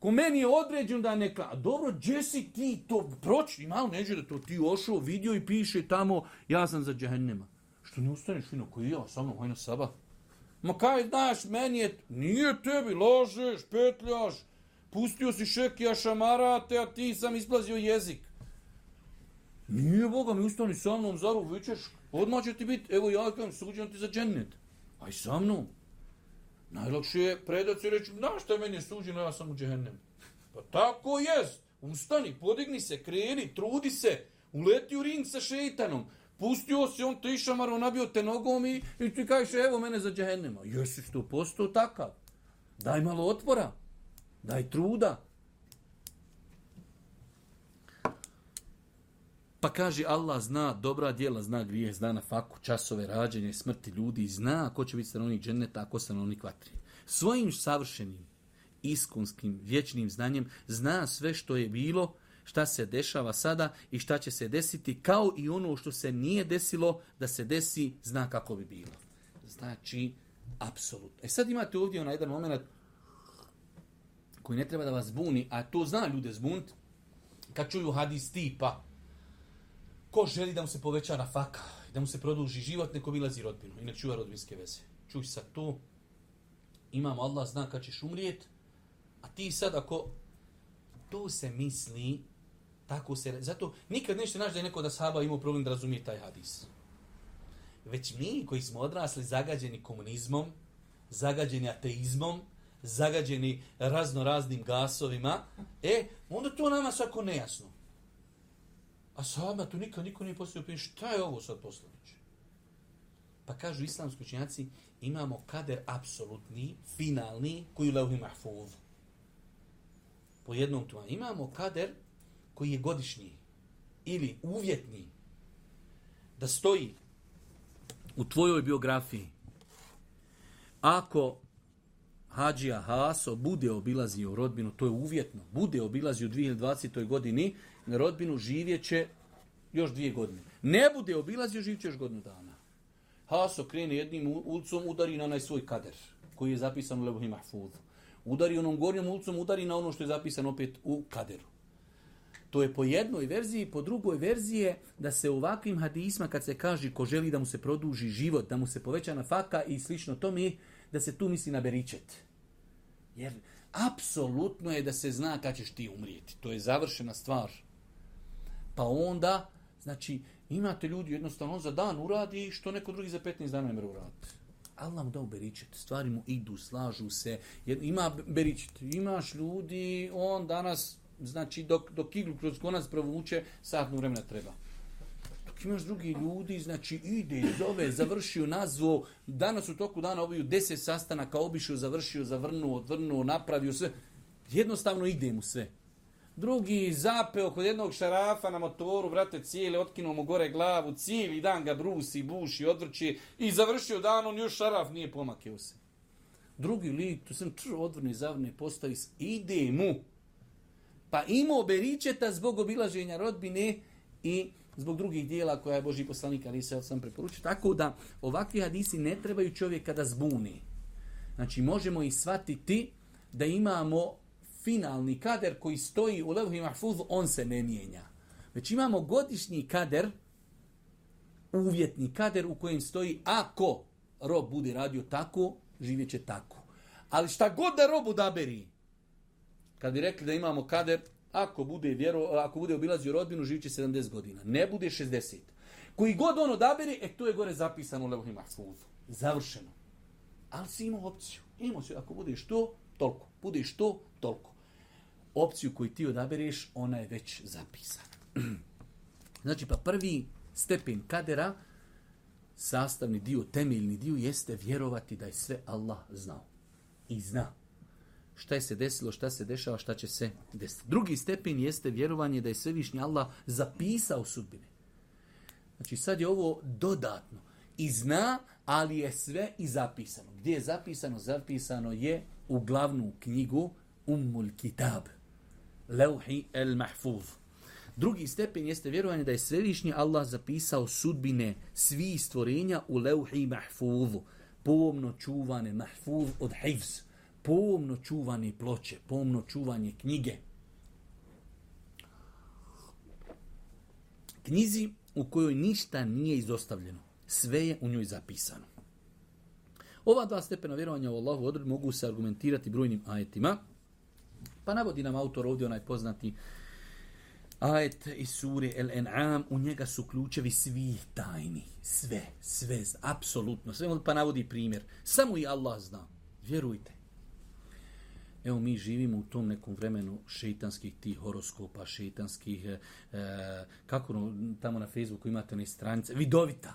ko meni je određen da neka, dobro, gdje si ti to, proći, malo neđe da to ti ošao, vidio i piše tamo, ja sam za džahennema. Što ne ustaneš, fino, koji ja, sa mnom, hojna saba. Ma kaj, znaš, meni je, nije tebi, lažeš, petljaš, pustio si šeki, ja šamarate, a ti sam isplazio jezik. Nije, Boga, mi ustani sa mnom, zaru, vićeš, odmah će ti biti, evo, ja kajem, suđen ti za džennet. Aj sa mnom. Najlakše je predat se i reći, znaš šta je meni suđeno, ja sam u džehennem. Pa tako jest. Ustani, podigni se, kreni, trudi se. Uleti u ring sa šeitanom. Pustio se on te išamar, on nabio te nogom i, i ti kažeš, evo mene za džehennema. Jesi što postao takav? Daj malo otvora. Daj truda. Pa kaže Allah zna dobra djela, zna grijeh, zna na faku, časove, rađenje, smrti ljudi, zna ko će biti stanovnik dženeta, a ko stanovnik vatri. Svojim savršenim, iskunskim, vječnim znanjem zna sve što je bilo, šta se dešava sada i šta će se desiti, kao i ono što se nije desilo da se desi, zna kako bi bilo. Znači, apsolutno. E sad imate ovdje onaj jedan moment koji ne treba da vas zbuni, a to zna ljude zbunt, kad čuju hadis tipa, ko želi da mu se poveća na faka, da mu se produži život, neko bilazi rodbinu i ne čuva rodbinske veze. Čuj sa to, imamo Allah zna kad ćeš umrijet, a ti sad ako to se misli, tako se... Zato nikad nešto naš da je neko da sahaba imao problem da razumije taj hadis. Već mi koji smo odrasli zagađeni komunizmom, zagađeni ateizmom, zagađeni razno raznim gasovima, e, onda to nama svako nejasno. A sahaba tu nikad niko nije postavio pitanje šta je ovo sad poslanič? Znači? Pa kažu islamski učenjaci imamo kader apsolutni, finalni, koji je levhi mahfuv. Po jednom tuma. Imamo kader koji je godišnji ili uvjetni da stoji u tvojoj biografiji ako Hadžija Haso bude obilazio rodbinu, to je uvjetno, bude obilazio u 2020. godini rodbinu živjeće još dvije godine. Ne bude obilazio živjeće još godinu dana. Haso krene jednim ulicom, udari na onaj svoj kader, koji je zapisan u Lebohi Mahfuz. Udari onom gornjom ulicom, udari na ono što je zapisano opet u kaderu. To je po jednoj verziji, po drugoj verziji je da se ovakvim hadisma, kad se kaže ko želi da mu se produži život, da mu se poveća na faka i slično to mi, da se tu misli na beričet. Jer apsolutno je da se zna kad ćeš ti umrijeti. To je završena stvar. Pa onda, znači, imate ljudi jednostavno on za dan uradi što neko drugi za 15 dana ne mre uraditi. Allah mu dao beričet, stvari mu idu, slažu se, jed, ima beričet, imaš ljudi, on danas, znači, dok, dok iglu kroz konac provuče, sat vremena treba. Dok imaš drugi ljudi, znači, ide, zove, završio, nazvo, danas u toku dana obiju deset sastanaka, obišio, završio, zavrnuo, odvrnuo, napravio, sve, jednostavno ide mu sve drugi zapeo kod jednog šarafa na motoru, vrate, cijeli, otkinuo mu gore glavu, cijeli dan ga brusi, buši, odvrči i završio dan, on još šaraf nije pomakio se. Drugi lik, tu sam čuo odvrni, zavrni, postavi se, ide mu. Pa imao beričeta zbog obilaženja rodbine i zbog drugih dijela koja je Boži poslanik, ali se sam preporučio. Tako da ovakvi hadisi ne trebaju čovjeka da zbuni. Znači, možemo i shvatiti da imamo finalni kader koji stoji u levhu i mahfuzu, on se ne mijenja. Već imamo godišnji kader, uvjetni kader u kojem stoji ako rob bude radio tako, živjet će tako. Ali šta god da robu da beri, kad bi rekli da imamo kader, ako bude, vjero, ako bude obilazio rodbinu, živit će 70 godina. Ne bude 60. Koji god on odabere, e to je gore zapisano u levohima svuzu. Završeno. Ali si imao opciju. Imao si, ako budeš to, toliko. Budeš to, toliko. Opciju koju ti odabereš, ona je već zapisana. Znači, pa prvi stepen kadera, sastavni dio, temeljni dio, jeste vjerovati da je sve Allah znao. I zna. Šta je se desilo, šta se dešava, šta će se desiti. Drugi stepen jeste vjerovanje da je svevišnji Allah zapisao sudbine. Znači, sad je ovo dodatno. I zna, ali je sve i zapisano. Gdje je zapisano? Zapisano je u glavnu knjigu Ummul Kitab, Leuhi el Mahfuz. Drugi stepen jeste vjerovanje da je svevišnji Allah zapisao sudbine svi stvorenja u Leuhi Mahfuz, pomno čuvane Mahfuz od Hivz, pomno čuvane ploče, pomno čuvanje knjige. Knjizi u kojoj ništa nije izostavljeno, sve je u njoj zapisano. Ova dva stepena vjerovanja u Allahu odred mogu se argumentirati brojnim ajetima. Pa navodi nam autor ovdje onaj poznati ajet iz suri El En'am, u njega su ključevi svih tajni, sve, sve, apsolutno, sve, pa navodi primjer. Samo i Allah zna, vjerujte. Evo mi živimo u tom nekom vremenu šeitanskih tih horoskopa, šeitanskih, e, kako no, tamo na Facebooku imate one stranice, vidovita,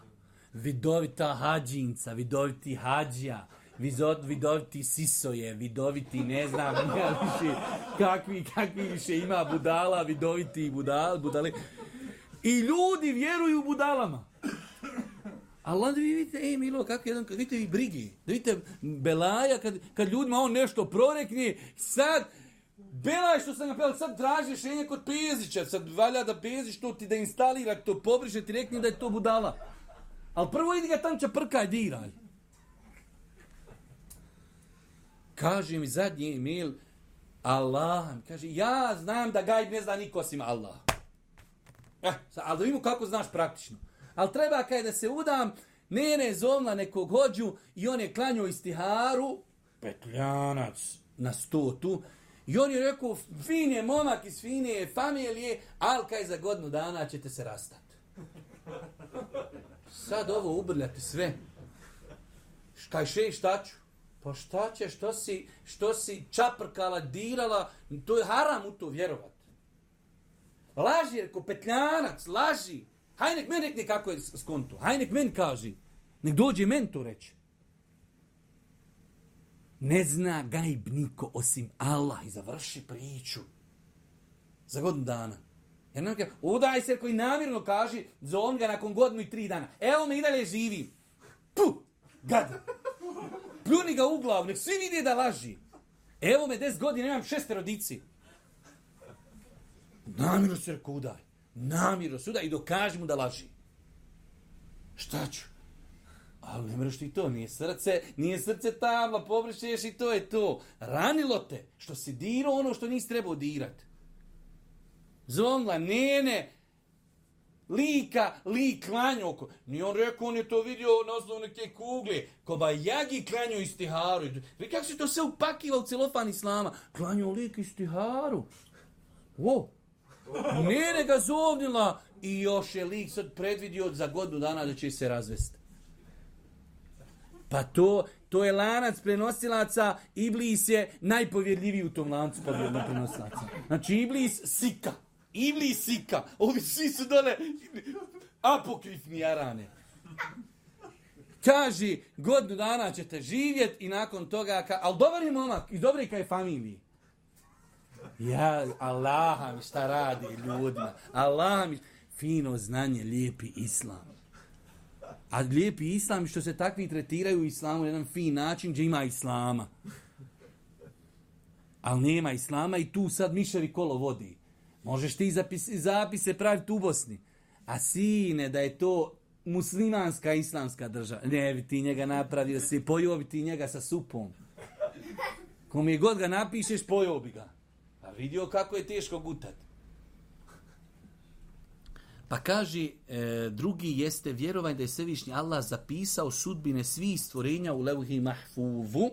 vidovita hađinca, vidoviti hađija, vizod, vidoviti sisoje, vidoviti ne znam ja više, kakvi, kakvi više ima budala, vidoviti budal, budale. I ljudi vjeruju budalama. Ali onda vi vidite, ej Milo, kako jedan, kad vidite vi brigi, da vidite Belaja, kad, kad ljudima on nešto prorekne, sad, Bela je što sam ga pjela, sad traži rješenje kod Pezića, sad valja da Pezić to ti da instalira, to pobriše, ti rekne da je to budala. Ali prvo idi ga tam će prkaj diraj. Kaže mi zadnji email, Allah, kaže, ja znam da gajb ne zna niko osim Allah. Eh, ali da vidimo kako znaš praktično. Ali treba kaj da se udam, nene je zovla nekog hođu i on je klanio istiharu. Petljanac. Na stotu. I on je rekao, fin je momak iz fine familije, ali kaj za godinu dana ćete se rastati sad ovo ubrljati sve. Šta še, šta ću? Pa šta će, što si, što si čaprkala, dirala, to je haram u to vjerovat. Laži, reko, petljanac, laži. Haj nek meni rekne kako je skonto. Haj nek meni kaži. Nek dođe meni to reći. Ne zna gajb niko osim Allah i završi priču. Za godinu dana. Jer nam kaže, udaj se koji namirno kaže, zovem ga nakon godinu i tri dana. Evo me i dalje živi. Pu! Gad! Pljuni ga u glavu, nek svi vidi da laži. Evo me, des godina, imam šest rodici. Namirno se rekao, udaj. Namirno se udaj i dokaži mu da laži. Šta ću? Ali ne mreš ti to, nije srce, nije srce tabla, pobrišeš i to je to. Ranilo te, što si dirao ono što nisi trebao dirati zvonila njene lika, lik klanju oko. Ni on rekao, on je to vidio na osnovu neke kugle. Ko ba jagi klanju iz tiharu. Vi kako se to sve upakiva u celofan islama? Klanju lik iz tiharu. Wow. Nene ga zovnila i još je lik sad predvidio za godinu dana da će se razvesti. Pa to, to je lanac prenosilaca, Iblis je najpovjedljiviji u tom lancu pobjedno prenosilaca. Znači Iblis sika. Ili sika. Ovi svi su dole apokrifni jarane. Kaži, godinu dana ćete živjet i nakon toga... Ka... Ali dobar je momak i dobri kaj familiji. Ja, Allah mi šta radi ljudima. Allah mi fino znanje, lijepi islam. A lijepi islam što se takvi tretiraju u islamu na jedan fin način gdje ima islama. Ali nema islama i tu sad miševi kolo vodi. Možeš ti zapis, zapise praviti u Bosni. A sine, da je to muslimanska, islamska država. Ne bi ti njega napravio, si pojuo bi ti njega sa supom. Kom je god ga napišeš, pojuo bi ga. A pa vidio kako je teško gutat. Pa kaži, e, drugi jeste vjerovanje da je Svevišnji Allah zapisao sudbine svih stvorenja u Levuhi Mahfuvu,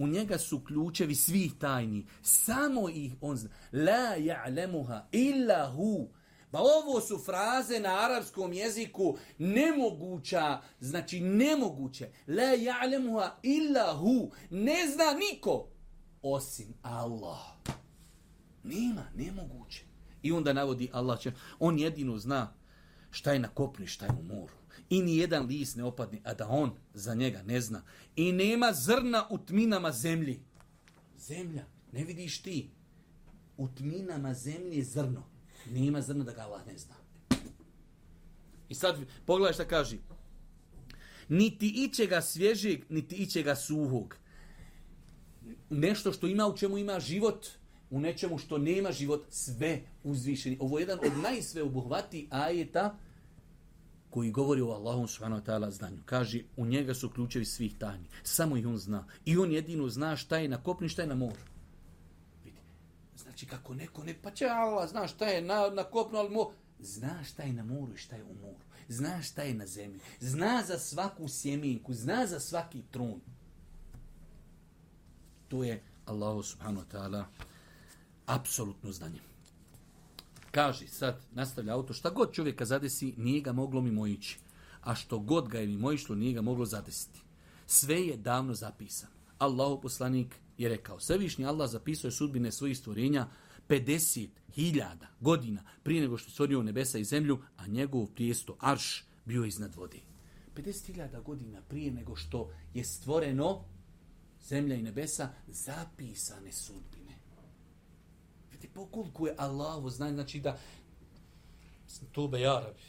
U njega su ključevi svih tajni. Samo ih on zna. La ja'lemuha illa hu. Pa ovo su fraze na arapskom jeziku nemoguća, znači nemoguće. La ja'lemuha illa hu. Ne zna niko osim Allah. Nima, nemoguće. I onda navodi Allah će, on jedino zna šta je na kopni, šta je u moru i ni jedan list ne opadne, a da on za njega ne zna. I nema zrna u tminama zemlji. Zemlja, ne vidiš ti. U tminama zemlji je zrno. Nema zrna da ga Allah ne zna. I sad pogledaj šta kaži. Niti ičega svježeg, niti ičega suhog. Nešto što ima u čemu ima život, u nečemu što nema život, sve uzvišeni. Ovo je jedan od najsveobuhvatiji ajeta koji govori o Allahu subhanahu wa ta'ala znanju. Kaže, u njega su ključevi svih tajni. Samo ih on zna. I on jedino zna šta je na kopni, šta je na moru. Vidi. Znači, kako neko ne pa će Allah, zna šta je na, na kopnu, ali mo... Zna šta je na moru i šta je u moru. Zna šta je na zemlji. Zna za svaku sjeminku. Zna za svaki trun. To je Allahu subhanahu wa ta'ala apsolutno znanje. Kaži, sad nastavlja auto, šta god čovjeka zadesi, nije ga moglo mimo ići. A što god ga je mimo išlo, nije ga moglo zadesiti. Sve je davno zapisano. Allahu poslanik je rekao, svevišnji Allah zapisuje sudbine svojih stvorenja 50.000 godina prije nego što stvorio nebesa i zemlju, a njegov prijesto arš bio iznad vode. 50.000 godina prije nego što je stvoreno zemlja i nebesa, zapisane sudbine. Vidite, pokoliko je Allahu znanje, znači da... Tube, ja rabi.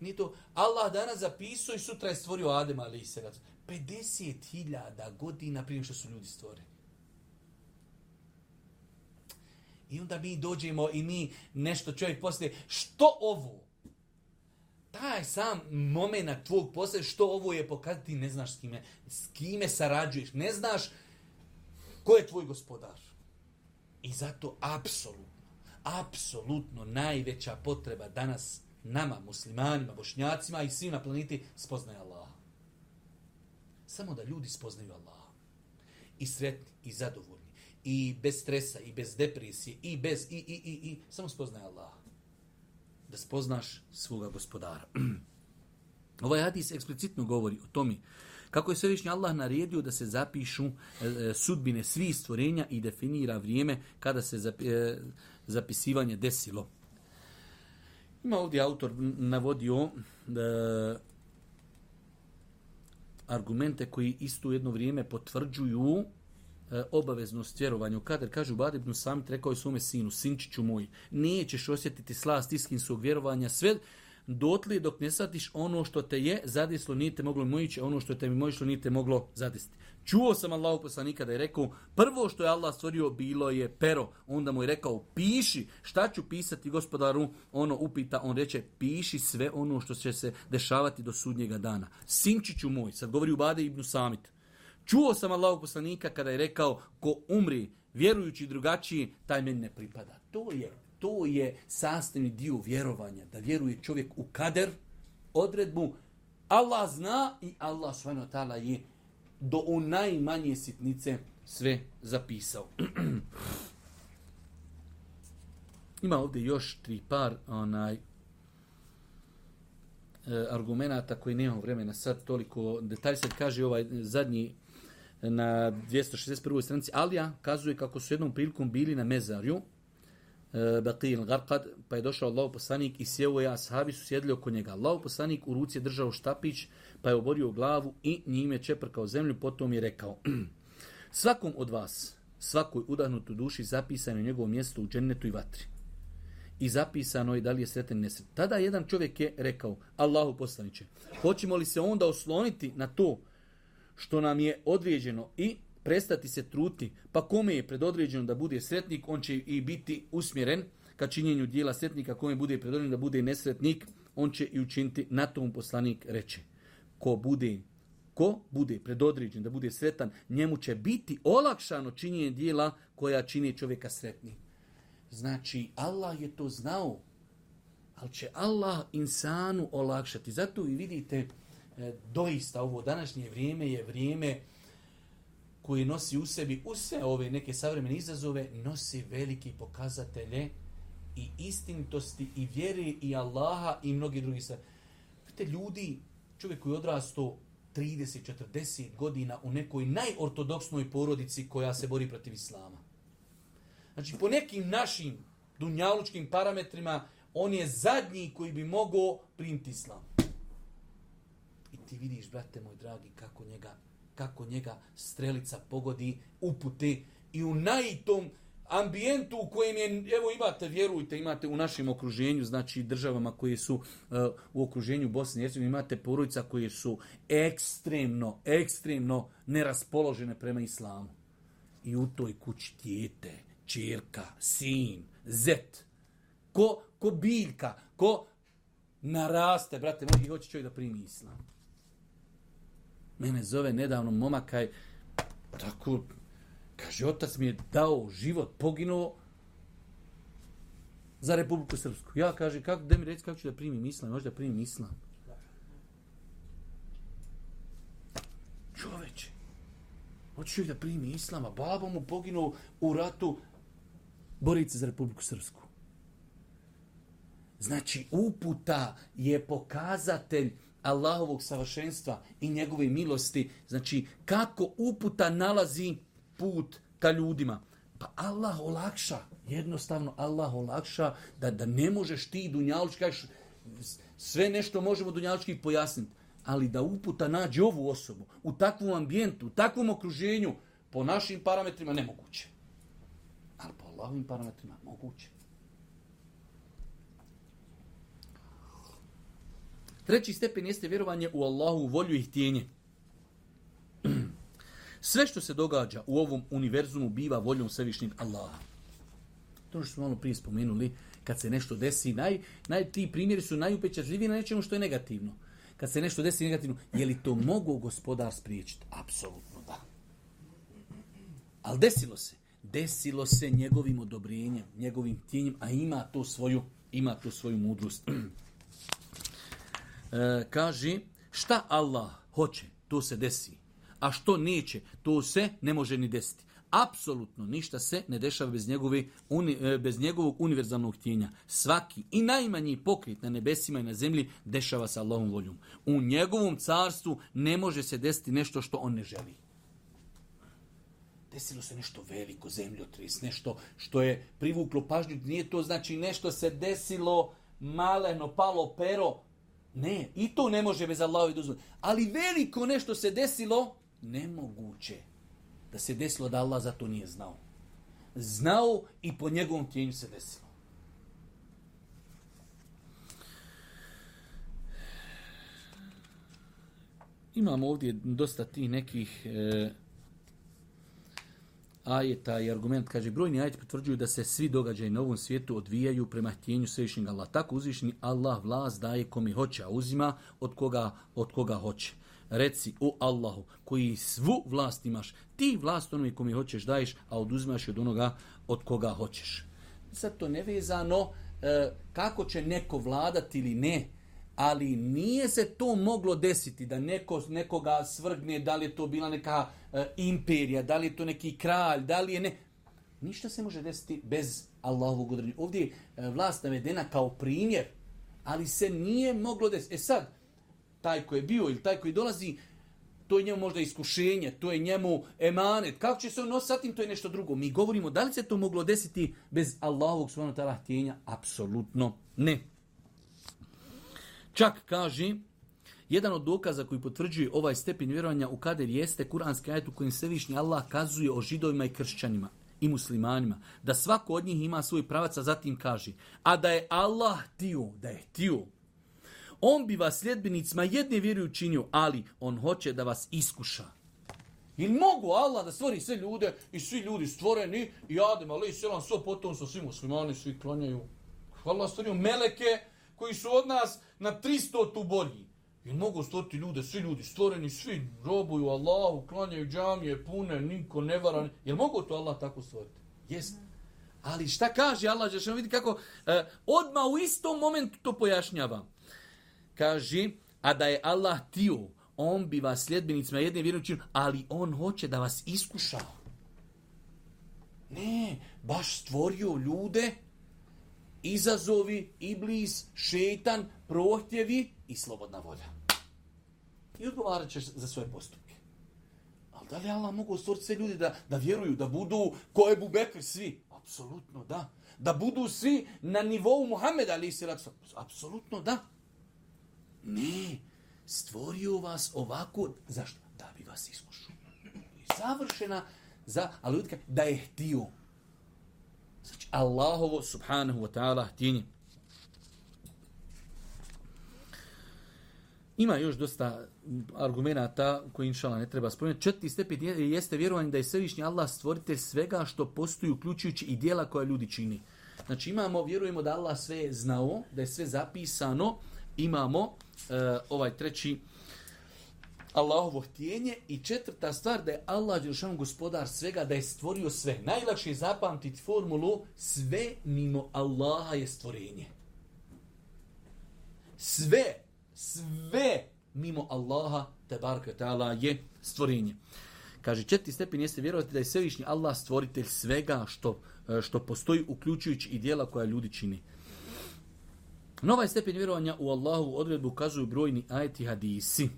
Nije to, Allah danas zapisao i sutra je stvorio Adem ali i Serac. 50.000 godina prije što su ljudi stvoreni. I onda mi dođemo i mi nešto čovjek postaje, što ovo? Taj sam momenak tvog postaje, što ovo je pokazati, ne znaš s kime, s kime sarađuješ, ne znaš ko je tvoj gospodar. I zato apsolutno, apsolutno najveća potreba danas nama, muslimanima, bošnjacima i svim na planeti spoznaje Allah. Samo da ljudi spoznaju Allah. I sretni, i zadovoljni, i bez stresa, i bez depresije, i bez, i, i, i, i, samo spoznaje Allah. Da spoznaš svoga gospodara. Ovaj hadis eksplicitno govori o tome Kako je svevišnji Allah naredio da se zapišu e, e, sudbine svih stvorenja i definira vrijeme kada se zapi, e, zapisivanje desilo. Ima ovdje autor navodio e, argumente koji isto jedno vrijeme potvrđuju e, obaveznost vjerovanju. Kader kaže u Badibnu samit, rekao je svome sinu, sinčiću moj, nećeš osjetiti slast iskinskog vjerovanja sve dotli dok ne satiš ono što te je zadislo, nije te moglo mojići, ono što te mi mojišlo, nije te moglo zadisti. Čuo sam Allahu poslanika da je rekao, prvo što je Allah stvorio bilo je pero. Onda mu je rekao, piši šta ću pisati gospodaru, ono upita, on reče, piši sve ono što će se dešavati do sudnjega dana. Sinčiću moj, sad govori u Bade ibn Samit. Čuo sam Allahu poslanika kada je rekao, ko umri vjerujući drugačiji, taj meni ne pripada. To je to je sastavni dio vjerovanja, da vjeruje čovjek u kader, odredbu, Allah zna i Allah svojno tala je do u najmanje sitnice sve zapisao. Ima ovdje još tri par onaj e, argumenta koji nemamo vremena sad toliko detalj sad kaže ovaj zadnji e, na 261. stranici Alija kazuje kako su jednom prilikom bili na mezarju Eh, Bekijin Garkad, pa je došao Allaho poslanik i sjeo je, ashabi su sjedili oko njega. Allaho poslanik u ruci je držao štapić, pa je oborio glavu i njime čeprkao zemlju, potom je rekao, svakom od vas, svakoj udahnutu duši, zapisano je njegovo mjesto u džennetu i vatri. I zapisano je da li je sretan nesret. Tada jedan čovjek je rekao, Allahu poslaniće, hoćemo li se onda osloniti na to što nam je odvijeđeno i prestati se truti, pa kome je predodređeno da bude sretnik, on će i biti usmjeren ka činjenju dijela sretnika, kome bude predodređeno da bude nesretnik, on će i učiniti na tom poslanik reče. Ko bude ko bude predodređen da bude sretan, njemu će biti olakšano činjenje dijela koja čini čovjeka sretni. Znači, Allah je to znao, ali će Allah insanu olakšati. Zato i vidite, e, doista ovo današnje vrijeme je vrijeme koji nosi u sebi u sve ove neke savremene izazove, nosi veliki pokazatelje i istintosti i vjeri i Allaha i mnogi drugi sve. Vidite, ljudi, čovjek koji odrasto 30-40 godina u nekoj najortodoksnoj porodici koja se bori protiv Islama. Znači, po nekim našim dunjalučkim parametrima, on je zadnji koji bi mogao primiti Islam. I ti vidiš, brate moj dragi, kako njega kako njega strelica pogodi upute i u najtom ambijentu u kojem je, evo imate, vjerujte, imate u našem okruženju, znači državama koje su uh, u okruženju Bosne i Hercegovine, imate porodica koje su ekstremno, ekstremno neraspoložene prema islamu. I u toj kući tijete, čirka, sin, zet, ko, ko biljka, ko naraste, brate, i hoće čovjek da primi islamu. Mene zove nedavno momakaj, tako, kaže, otac mi je dao život, poginuo za Republiku Srpsku. Ja kaže, kako, da mi reći kako ću da primim islam, možda primim islam. Čoveče, hoću da primim islam, a baba mu poginuo u ratu borice za Republiku Srpsku. Znači, uputa je pokazatelj Allahovog savršenstva i njegove milosti, znači kako uputa nalazi put ka ljudima. Pa Allah olakša, jednostavno Allah olakša da, da ne možeš ti dunjalučki, sve nešto možemo dunjalučki pojasniti, ali da uputa nađe ovu osobu u takvom ambijentu, u takvom okruženju, po našim parametrima nemoguće. Ali po Allahovim parametrima moguće. Treći stepen jeste vjerovanje u Allahu volju i htjenje. Sve što se događa u ovom univerzumu biva voljom svevišnjeg Allaha. To što smo malo prije spomenuli, kad se nešto desi, naj, naj, ti primjeri su najupećažljiviji na nečemu što je negativno. Kad se nešto desi negativno, je li to mogu gospodar spriječiti? Apsolutno da. Ali desilo se. Desilo se njegovim odobrenjem, njegovim tijenjem, a ima to svoju, ima to svoju mudrost. E, kaže šta Allah hoće, to se desi. A što neće, to se ne može ni desiti. Apsolutno ništa se ne dešava bez, njegove, uni, e, bez njegovog univerzalnog tijenja. Svaki i najmanji pokrit na nebesima i na zemlji dešava sa Allahom voljom. U njegovom carstvu ne može se desiti nešto što on ne želi. Desilo se nešto veliko, zemljotris, nešto što je privuklo pažnju. Nije to znači nešto se desilo maleno, palo pero, Ne, i to ne može bez Allahove dozvole. Ali veliko nešto se desilo, nemoguće da se desilo da Allah za to nije znao. Znao i po njegovom tjenju se desilo. Imamo ovdje dosta tih nekih e, ajeta i argument, kaže, brojni ajeti potvrđuju da se svi događaji na ovom svijetu odvijaju prema htjenju svevišnjeg Allah. Tako uzvišni Allah vlast daje komi hoće, a uzima od koga, od koga hoće. Reci o Allahu koji svu vlast imaš, ti vlast onome komi hoćeš daješ, a oduzimaš od onoga od koga hoćeš. Sad to nevezano e, kako će neko vladati ili ne, ali nije se to moglo desiti da neko, nekoga svrgne, da li je to bila neka e, imperija, da li je to neki kralj, da li je ne... Ništa se može desiti bez Allahovog odrednja. Ovdje je e, vlast navedena kao primjer, ali se nije moglo desiti. E sad, taj koji je bio ili taj koji dolazi, to je njemu možda iskušenje, to je njemu emanet. Kako će se on nositi sa tim, to je nešto drugo. Mi govorimo da li se to moglo desiti bez Allahovog svojno tala htjenja? Apsolutno ne. Ne. Čak kaže, jedan od dokaza koji potvrđuje ovaj stepin vjerovanja u kader jeste kuranski ajet u kojem svevišnji Allah kazuje o židovima i kršćanima i muslimanima, da svako od njih ima svoj pravac, a zatim kaže, a da je Allah tio, da je tio, on bi vas sljedbenicima jedne vjeru učinio, ali on hoće da vas iskuša. I mogu Allah da stvori sve ljude i svi ljudi stvoreni i Adem, ali i selam, svo potom sa svim muslimani, svi klanjaju. Allah stvorio meleke, koji su od nas na 300 tu bolji. I mogu stvoriti ljude, svi ljudi stvoreni, svi robuju Allahu, klanjaju džamije, pune, niko ne vara. Je li mogu to Allah tako stvoriti? Jeste. Ali šta kaže Allah? Žeš vidi kako eh, odma u istom momentu to pojašnjava. Kaže, a da je Allah tio, on bi vas sljedbenicima jedne vjerujući, ali on hoće da vas iskuša. Ne, baš stvorio ljude, izazovi, iblis, šetan, prohtjevi i slobodna volja. I odgovarat ćeš za svoje postupke. Ali da li Allah mogu stvoriti sve ljudi da, da vjeruju, da budu koje bubekli svi? Apsolutno da. Da budu svi na nivou Muhammeda, ali se Apsolutno da. Ne, stvorio vas ovako, zašto? Da bi vas iskušao. Završena za, ali da je htio, Znači, Allahovo, subhanahu wa ta'ala, htjenje. Ima još dosta argumenta koji inšala ne treba spomenuti. Četiri stepen jeste vjerovanje da je svevišnji Allah stvoritelj svega što postoji uključujući i dijela koje ljudi čini. Znači imamo, vjerujemo da Allah sve je znao, da je sve zapisano. Imamo uh, ovaj treći uh, Allahovo htjenje i četvrta stvar da je Allah Đelšanu gospodar svega da je stvorio sve. Najlakše je zapamtiti formulu sve mimo Allaha je stvorenje. Sve, sve mimo Allaha te barka ta'ala je stvorenje. Kaže, četiri stepen jeste vjerovati da je svevišnji Allah stvoritelj svega što, e, što postoji uključujući i dijela koja ljudi čini. Nova je stepen vjerovanja u Allahu odredbu ukazuju brojni ajeti hadisi.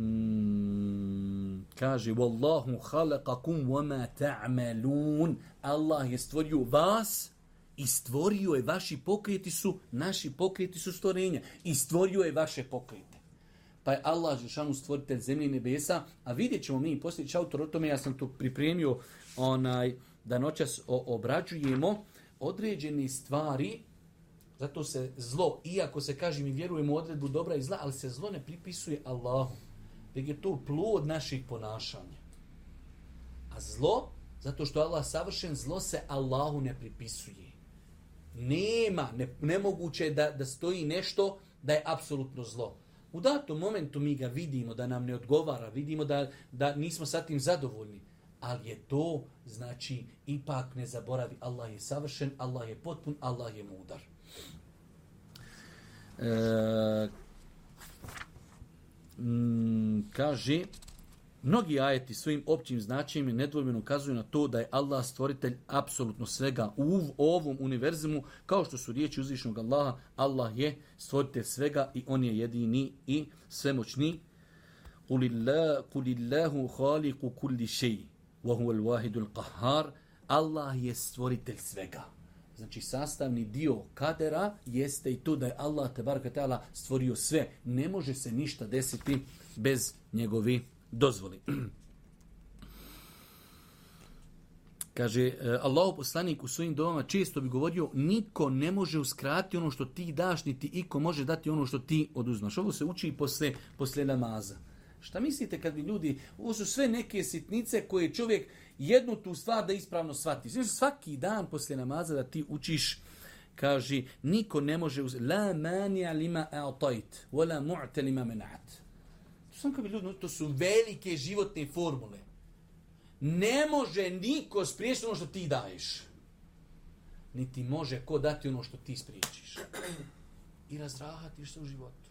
Hmm, kaže wallahu khalaqakum wama ta'malun Allah je stvorio vas i stvorio je vaši pokreti su naši pokreti su stvorenja i stvorio je vaše pokrete Pa je Allah Žešanu stvoritelj zemlje i nebesa, a vidjet ćemo mi posljedić autor o tome, ja sam tu pripremio onaj, da noćas o, obrađujemo određene stvari, zato se zlo, iako se kaže mi vjerujemo u odredbu dobra i zla, ali se zlo ne pripisuje Allahu već je to plod naših ponašanja. A zlo, zato što Allah savršen, zlo se Allahu ne pripisuje. Nema, ne, nemoguće je da, da stoji nešto da je apsolutno zlo. U datom momentu mi ga vidimo da nam ne odgovara, vidimo da, da nismo sa tim zadovoljni, ali je to, znači, ipak ne zaboravi. Allah je savršen, Allah je potpun, Allah je mudar. E, Mm, kaže mnogi ajeti svojim općim značajem i nedvojbeno ukazuju na to da je Allah stvoritelj apsolutno svega u ovom univerzimu kao što su riječi uzvišnog Allaha Allah je stvoritelj svega i on je jedini i svemoćni Kulillahu khaliku kulli šeji wa huwa al-wahidul qahhar Allah je stvoritelj svega znači sastavni dio kadera jeste i to da je Allah te barakatala stvorio sve. Ne može se ništa desiti bez njegovi dozvoli. Kaže, e, Allahu poslanik u svojim domama često bi govorio, niko ne može uskrati ono što ti daš, niti iko može dati ono što ti oduzmaš. Ovo se uči i posle, posle namaza. Šta mislite kad bi ljudi, ovo su sve neke sitnice koje čovjek jednu tu stvar da ispravno shvati. Znaš, svaki dan poslije namaza da ti učiš, kaži, niko ne može uz... La mani alima altajt, wa la mu'te lima menat. To sam kao bi ljudi, to su velike životne formule. Ne može niko spriječiti ono što ti daješ. Niti može ko dati ono što ti spriječiš. I razrahatiš se u životu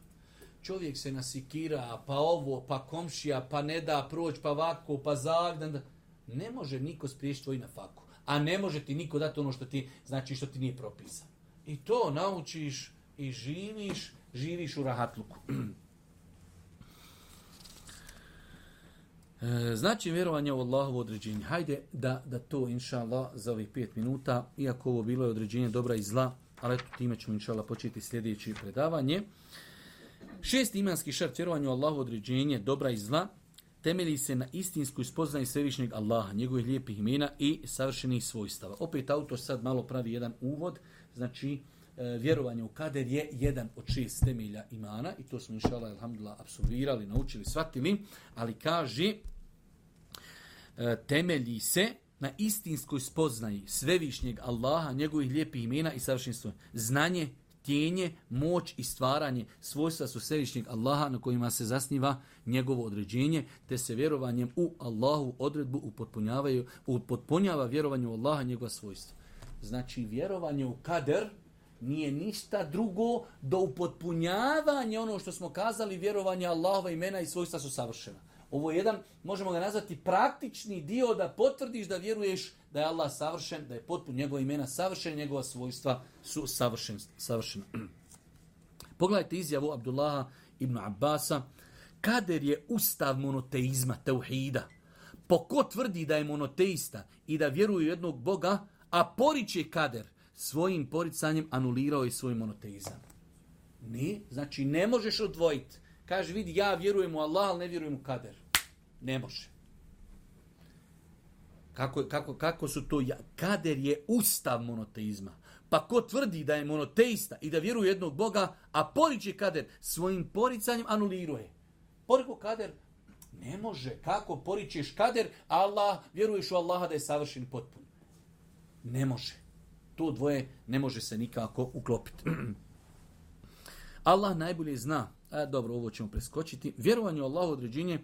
čovjek se nasikira, pa ovo, pa komšija, pa ne da proć, pa vako, pa zagdan. Ne može niko spriješiti tvoj na faku. A ne može ti niko dati ono što ti, znači što ti nije propisano. I to naučiš i živiš, živiš u rahatluku. E, znači, vjerovanje u Allahovo određenje. Hajde da, da to, inša Allah, za ovih pet minuta, iako ovo bilo je određenje dobra i zla, ali eto time ćemo, inša Allah, početi sljedeće predavanje. Šest imanski šart vjerovanju u Allahu određenje dobra i zla temelji se na istinskoj spoznaji svevišnjeg Allaha, njegovih lijepih imena i savršenih svojstava. Opet autor sad malo pravi jedan uvod, znači e, vjerovanje u kader je jedan od šest temelja imana i to smo inšala, alhamdulillah, absolvirali, naučili, shvatili, ali kaže e, temelji se na istinskoj spoznaji svevišnjeg Allaha, njegovih lijepih imena i savršenih svojstava. Znanje, htjenje, moć i stvaranje svojstva su središnjeg Allaha na kojima se zasniva njegovo određenje, te se vjerovanjem u Allahu odredbu upotpunjavaju, upotpunjava vjerovanje u Allaha njegova svojstva. Znači, vjerovanje u kader nije ništa drugo do upotpunjavanje ono što smo kazali, vjerovanje Allahova imena i svojstva su savršena. Ovo je jedan, možemo ga nazvati, praktični dio da potvrdiš da vjeruješ da je Allah savršen, da je potpun njegova imena savršen, njegova svojstva su savršen, savršena. Pogledajte izjavu Abdullaha ibn Abbasa. Kader je ustav monoteizma, teuhida. Po ko tvrdi da je monoteista i da vjeruje jednog Boga, a poriče kader svojim poricanjem anulirao je svoj monoteizam. Ni, znači ne možeš odvojiti kaže, vidi, ja vjerujem u Allah, ali ne vjerujem u kader. Ne može. Kako, kako, kako su to? Ja, kader je ustav monoteizma. Pa ko tvrdi da je monoteista i da vjeruje jednog Boga, a poriče kader svojim poricanjem anuliruje. Poriko kader, ne može. Kako poričeš kader, Allah, vjeruješ u Allaha da je savršen potpun. Ne može. To dvoje ne može se nikako uklopiti. Allah najbolje zna e, dobro, ovo ćemo preskočiti. Vjerovanje u Allahu određenje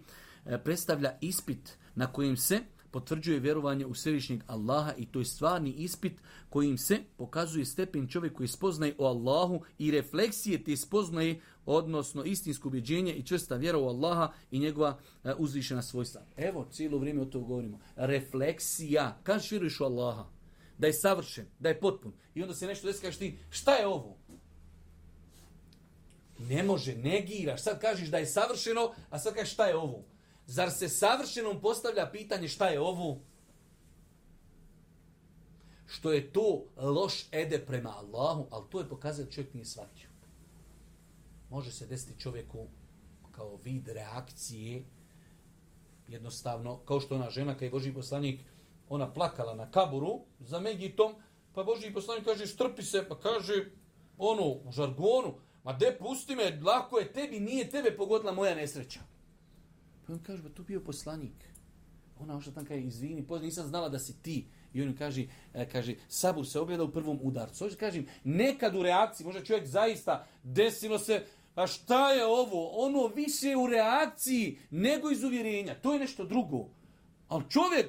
e, predstavlja ispit na kojem se potvrđuje vjerovanje u svevišnjeg Allaha i to je stvarni ispit kojim se pokazuje stepen čovjek koji spoznaje o Allahu i refleksije te spoznaje, odnosno istinsko ubjeđenje i čvrsta vjera u Allaha i njegova e, uzvišena svojstva. Evo, cijelo vrijeme o to govorimo. Refleksija. Kažeš vjeruješ u Allaha? Da je savršen, da je potpun. I onda se nešto desi, kažeš ti, šta je ovo? Ne može, negiraš. Sad kažeš da je savršeno, a sad kažeš šta je ovo? Zar se savršenom postavlja pitanje šta je ovo? Što je to loš ede prema Allahu, ali to je pokazano čovjek nije shvatio. Može se desiti čovjeku kao vid reakcije, jednostavno, kao što ona žena, kada je Boži poslanik, ona plakala na kaburu za Megitom, pa Boži poslanik kaže, strpi se, pa kaže, ono, u žargonu, Ma de, pusti me, lako je tebi, nije tebe pogodila moja nesreća. Pa on kaže, ba pa tu bio poslanik. Ona ošla tam kaže, izvini, pozdrav, nisam znala da si ti. I on kaže, e, kaže sabur se objeda u prvom udarcu. Ovo kažem, nekad u reakciji, možda čovjek zaista desilo se, pa šta je ovo? Ono više u reakciji nego iz uvjerenja. To je nešto drugo. Ali čovjek,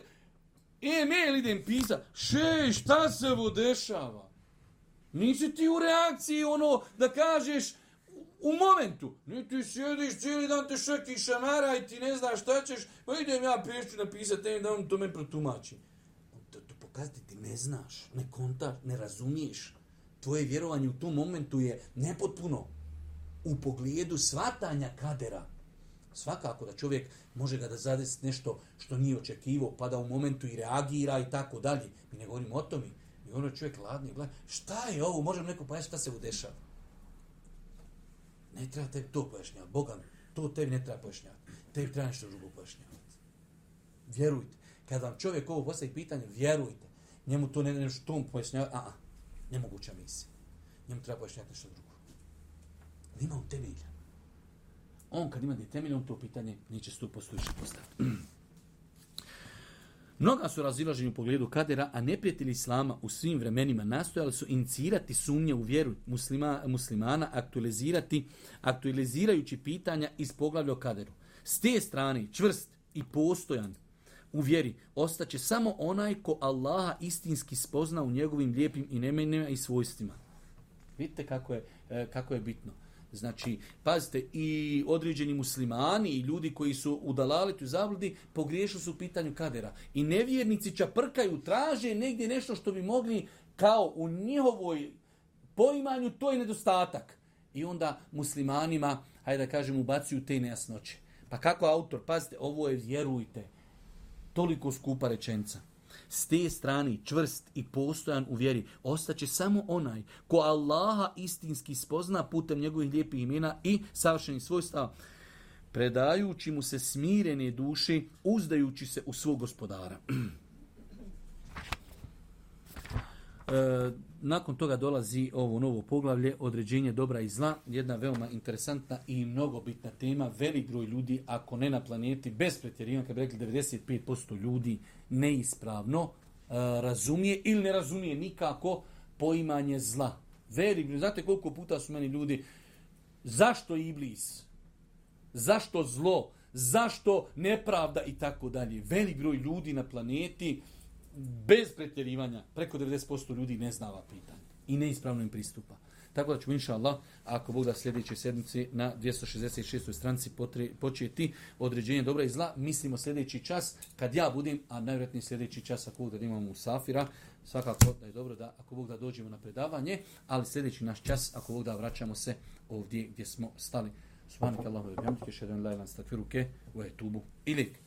e, mail idem pisa, še, šta se ovo dešava? Nisi ti u reakciji ono da kažeš u momentu. Ne ti sjediš cijeli dan te šeki šamara i ti ne znaš šta ćeš. Pa idem ja pješću napisati tebi da on to me protumači. To, to pokazati ti ne znaš, ne konta, ne razumiješ. Tvoje vjerovanje u tom momentu je nepotpuno u pogledu svatanja kadera. Svakako da čovjek može ga da zadesi nešto što nije očekivo, pa da u momentu i reagira i tako dalje. Mi ne govorimo o tome. I ono čovjek ladni, gleda, šta je ovo, može neko pojasniti šta se udešava? Ne treba tebi to pojašnjavati, Boga mi, to tebi ne treba pojašnjavati. Tebi treba nešto drugo pojašnjavati. Vjerujte, kada vam čovjek ovo postavi pitanje, vjerujte, njemu to ne, nešto tom pojašnjavati, a, a, nemoguća misija. Njemu treba pojašnjavati nešto drugo. Nima on temelja. On kad ima ne temelja, on to pitanje neće 100% više postaviti. Mnoga su razilaženi u pogledu kadera, a neprijatelji islama u svim vremenima nastojali su inicirati sumnje u vjeru muslima, muslimana, aktualizirati, aktualizirajući pitanja iz poglavlja o kaderu. S te strane, čvrst i postojan u vjeri, ostaće samo onaj ko Allaha istinski spozna u njegovim lijepim i nemenima i svojstvima. Vidite kako je, eh, kako je bitno. Znači, pazite, i određeni muslimani i ljudi koji su u dalaletu i zabludi pogriješili su u pitanju kadera. I nevjernici čaprkaju, traže negdje nešto što bi mogli kao u njihovoj poimanju, to je nedostatak. I onda muslimanima, hajde da kažem, ubacuju te nejasnoće. Pa kako autor, pazite, ovo je, vjerujte, toliko skupa rečenca. S te strane čvrst i postojan u vjeri ostaće samo onaj ko Allaha istinski spozna putem njegovih lijepih imena i savršenih svojstava, predajući mu se smirene duše, uzdajući se u svog gospodara. E, nakon toga dolazi ovo novo poglavlje, određenje dobra i zla, jedna veoma interesantna i mnogo bitna tema. Velik broj ljudi, ako ne na planeti, bez pretjerivanja, kad bi rekli 95% ljudi neispravno e, razumije ili ne razumije nikako poimanje zla. Velik broj, znate koliko puta su meni ljudi, zašto iblis? Zašto zlo? Zašto nepravda i tako dalje? Velik broj ljudi na planeti, bez pretjerivanja, preko 90% ljudi ne znava pitanje i neispravno im pristupa. Tako da ćemo, inša Allah, ako Bog da sljedeće sedmice na 266. stranci potre, početi određenje dobra i zla, mislimo sljedeći čas, kad ja budem, a najvjerojatniji sljedeći čas ako Bog da imamo Safira, svakako da je dobro da ako Bog da dođemo na predavanje, ali sljedeći naš čas, ako Bog da vraćamo se ovdje gdje smo stali. Subhanak Allahu wa bihamdika ashhadu an la ilaha illa anta astaghfiruka wa atubu ilayk.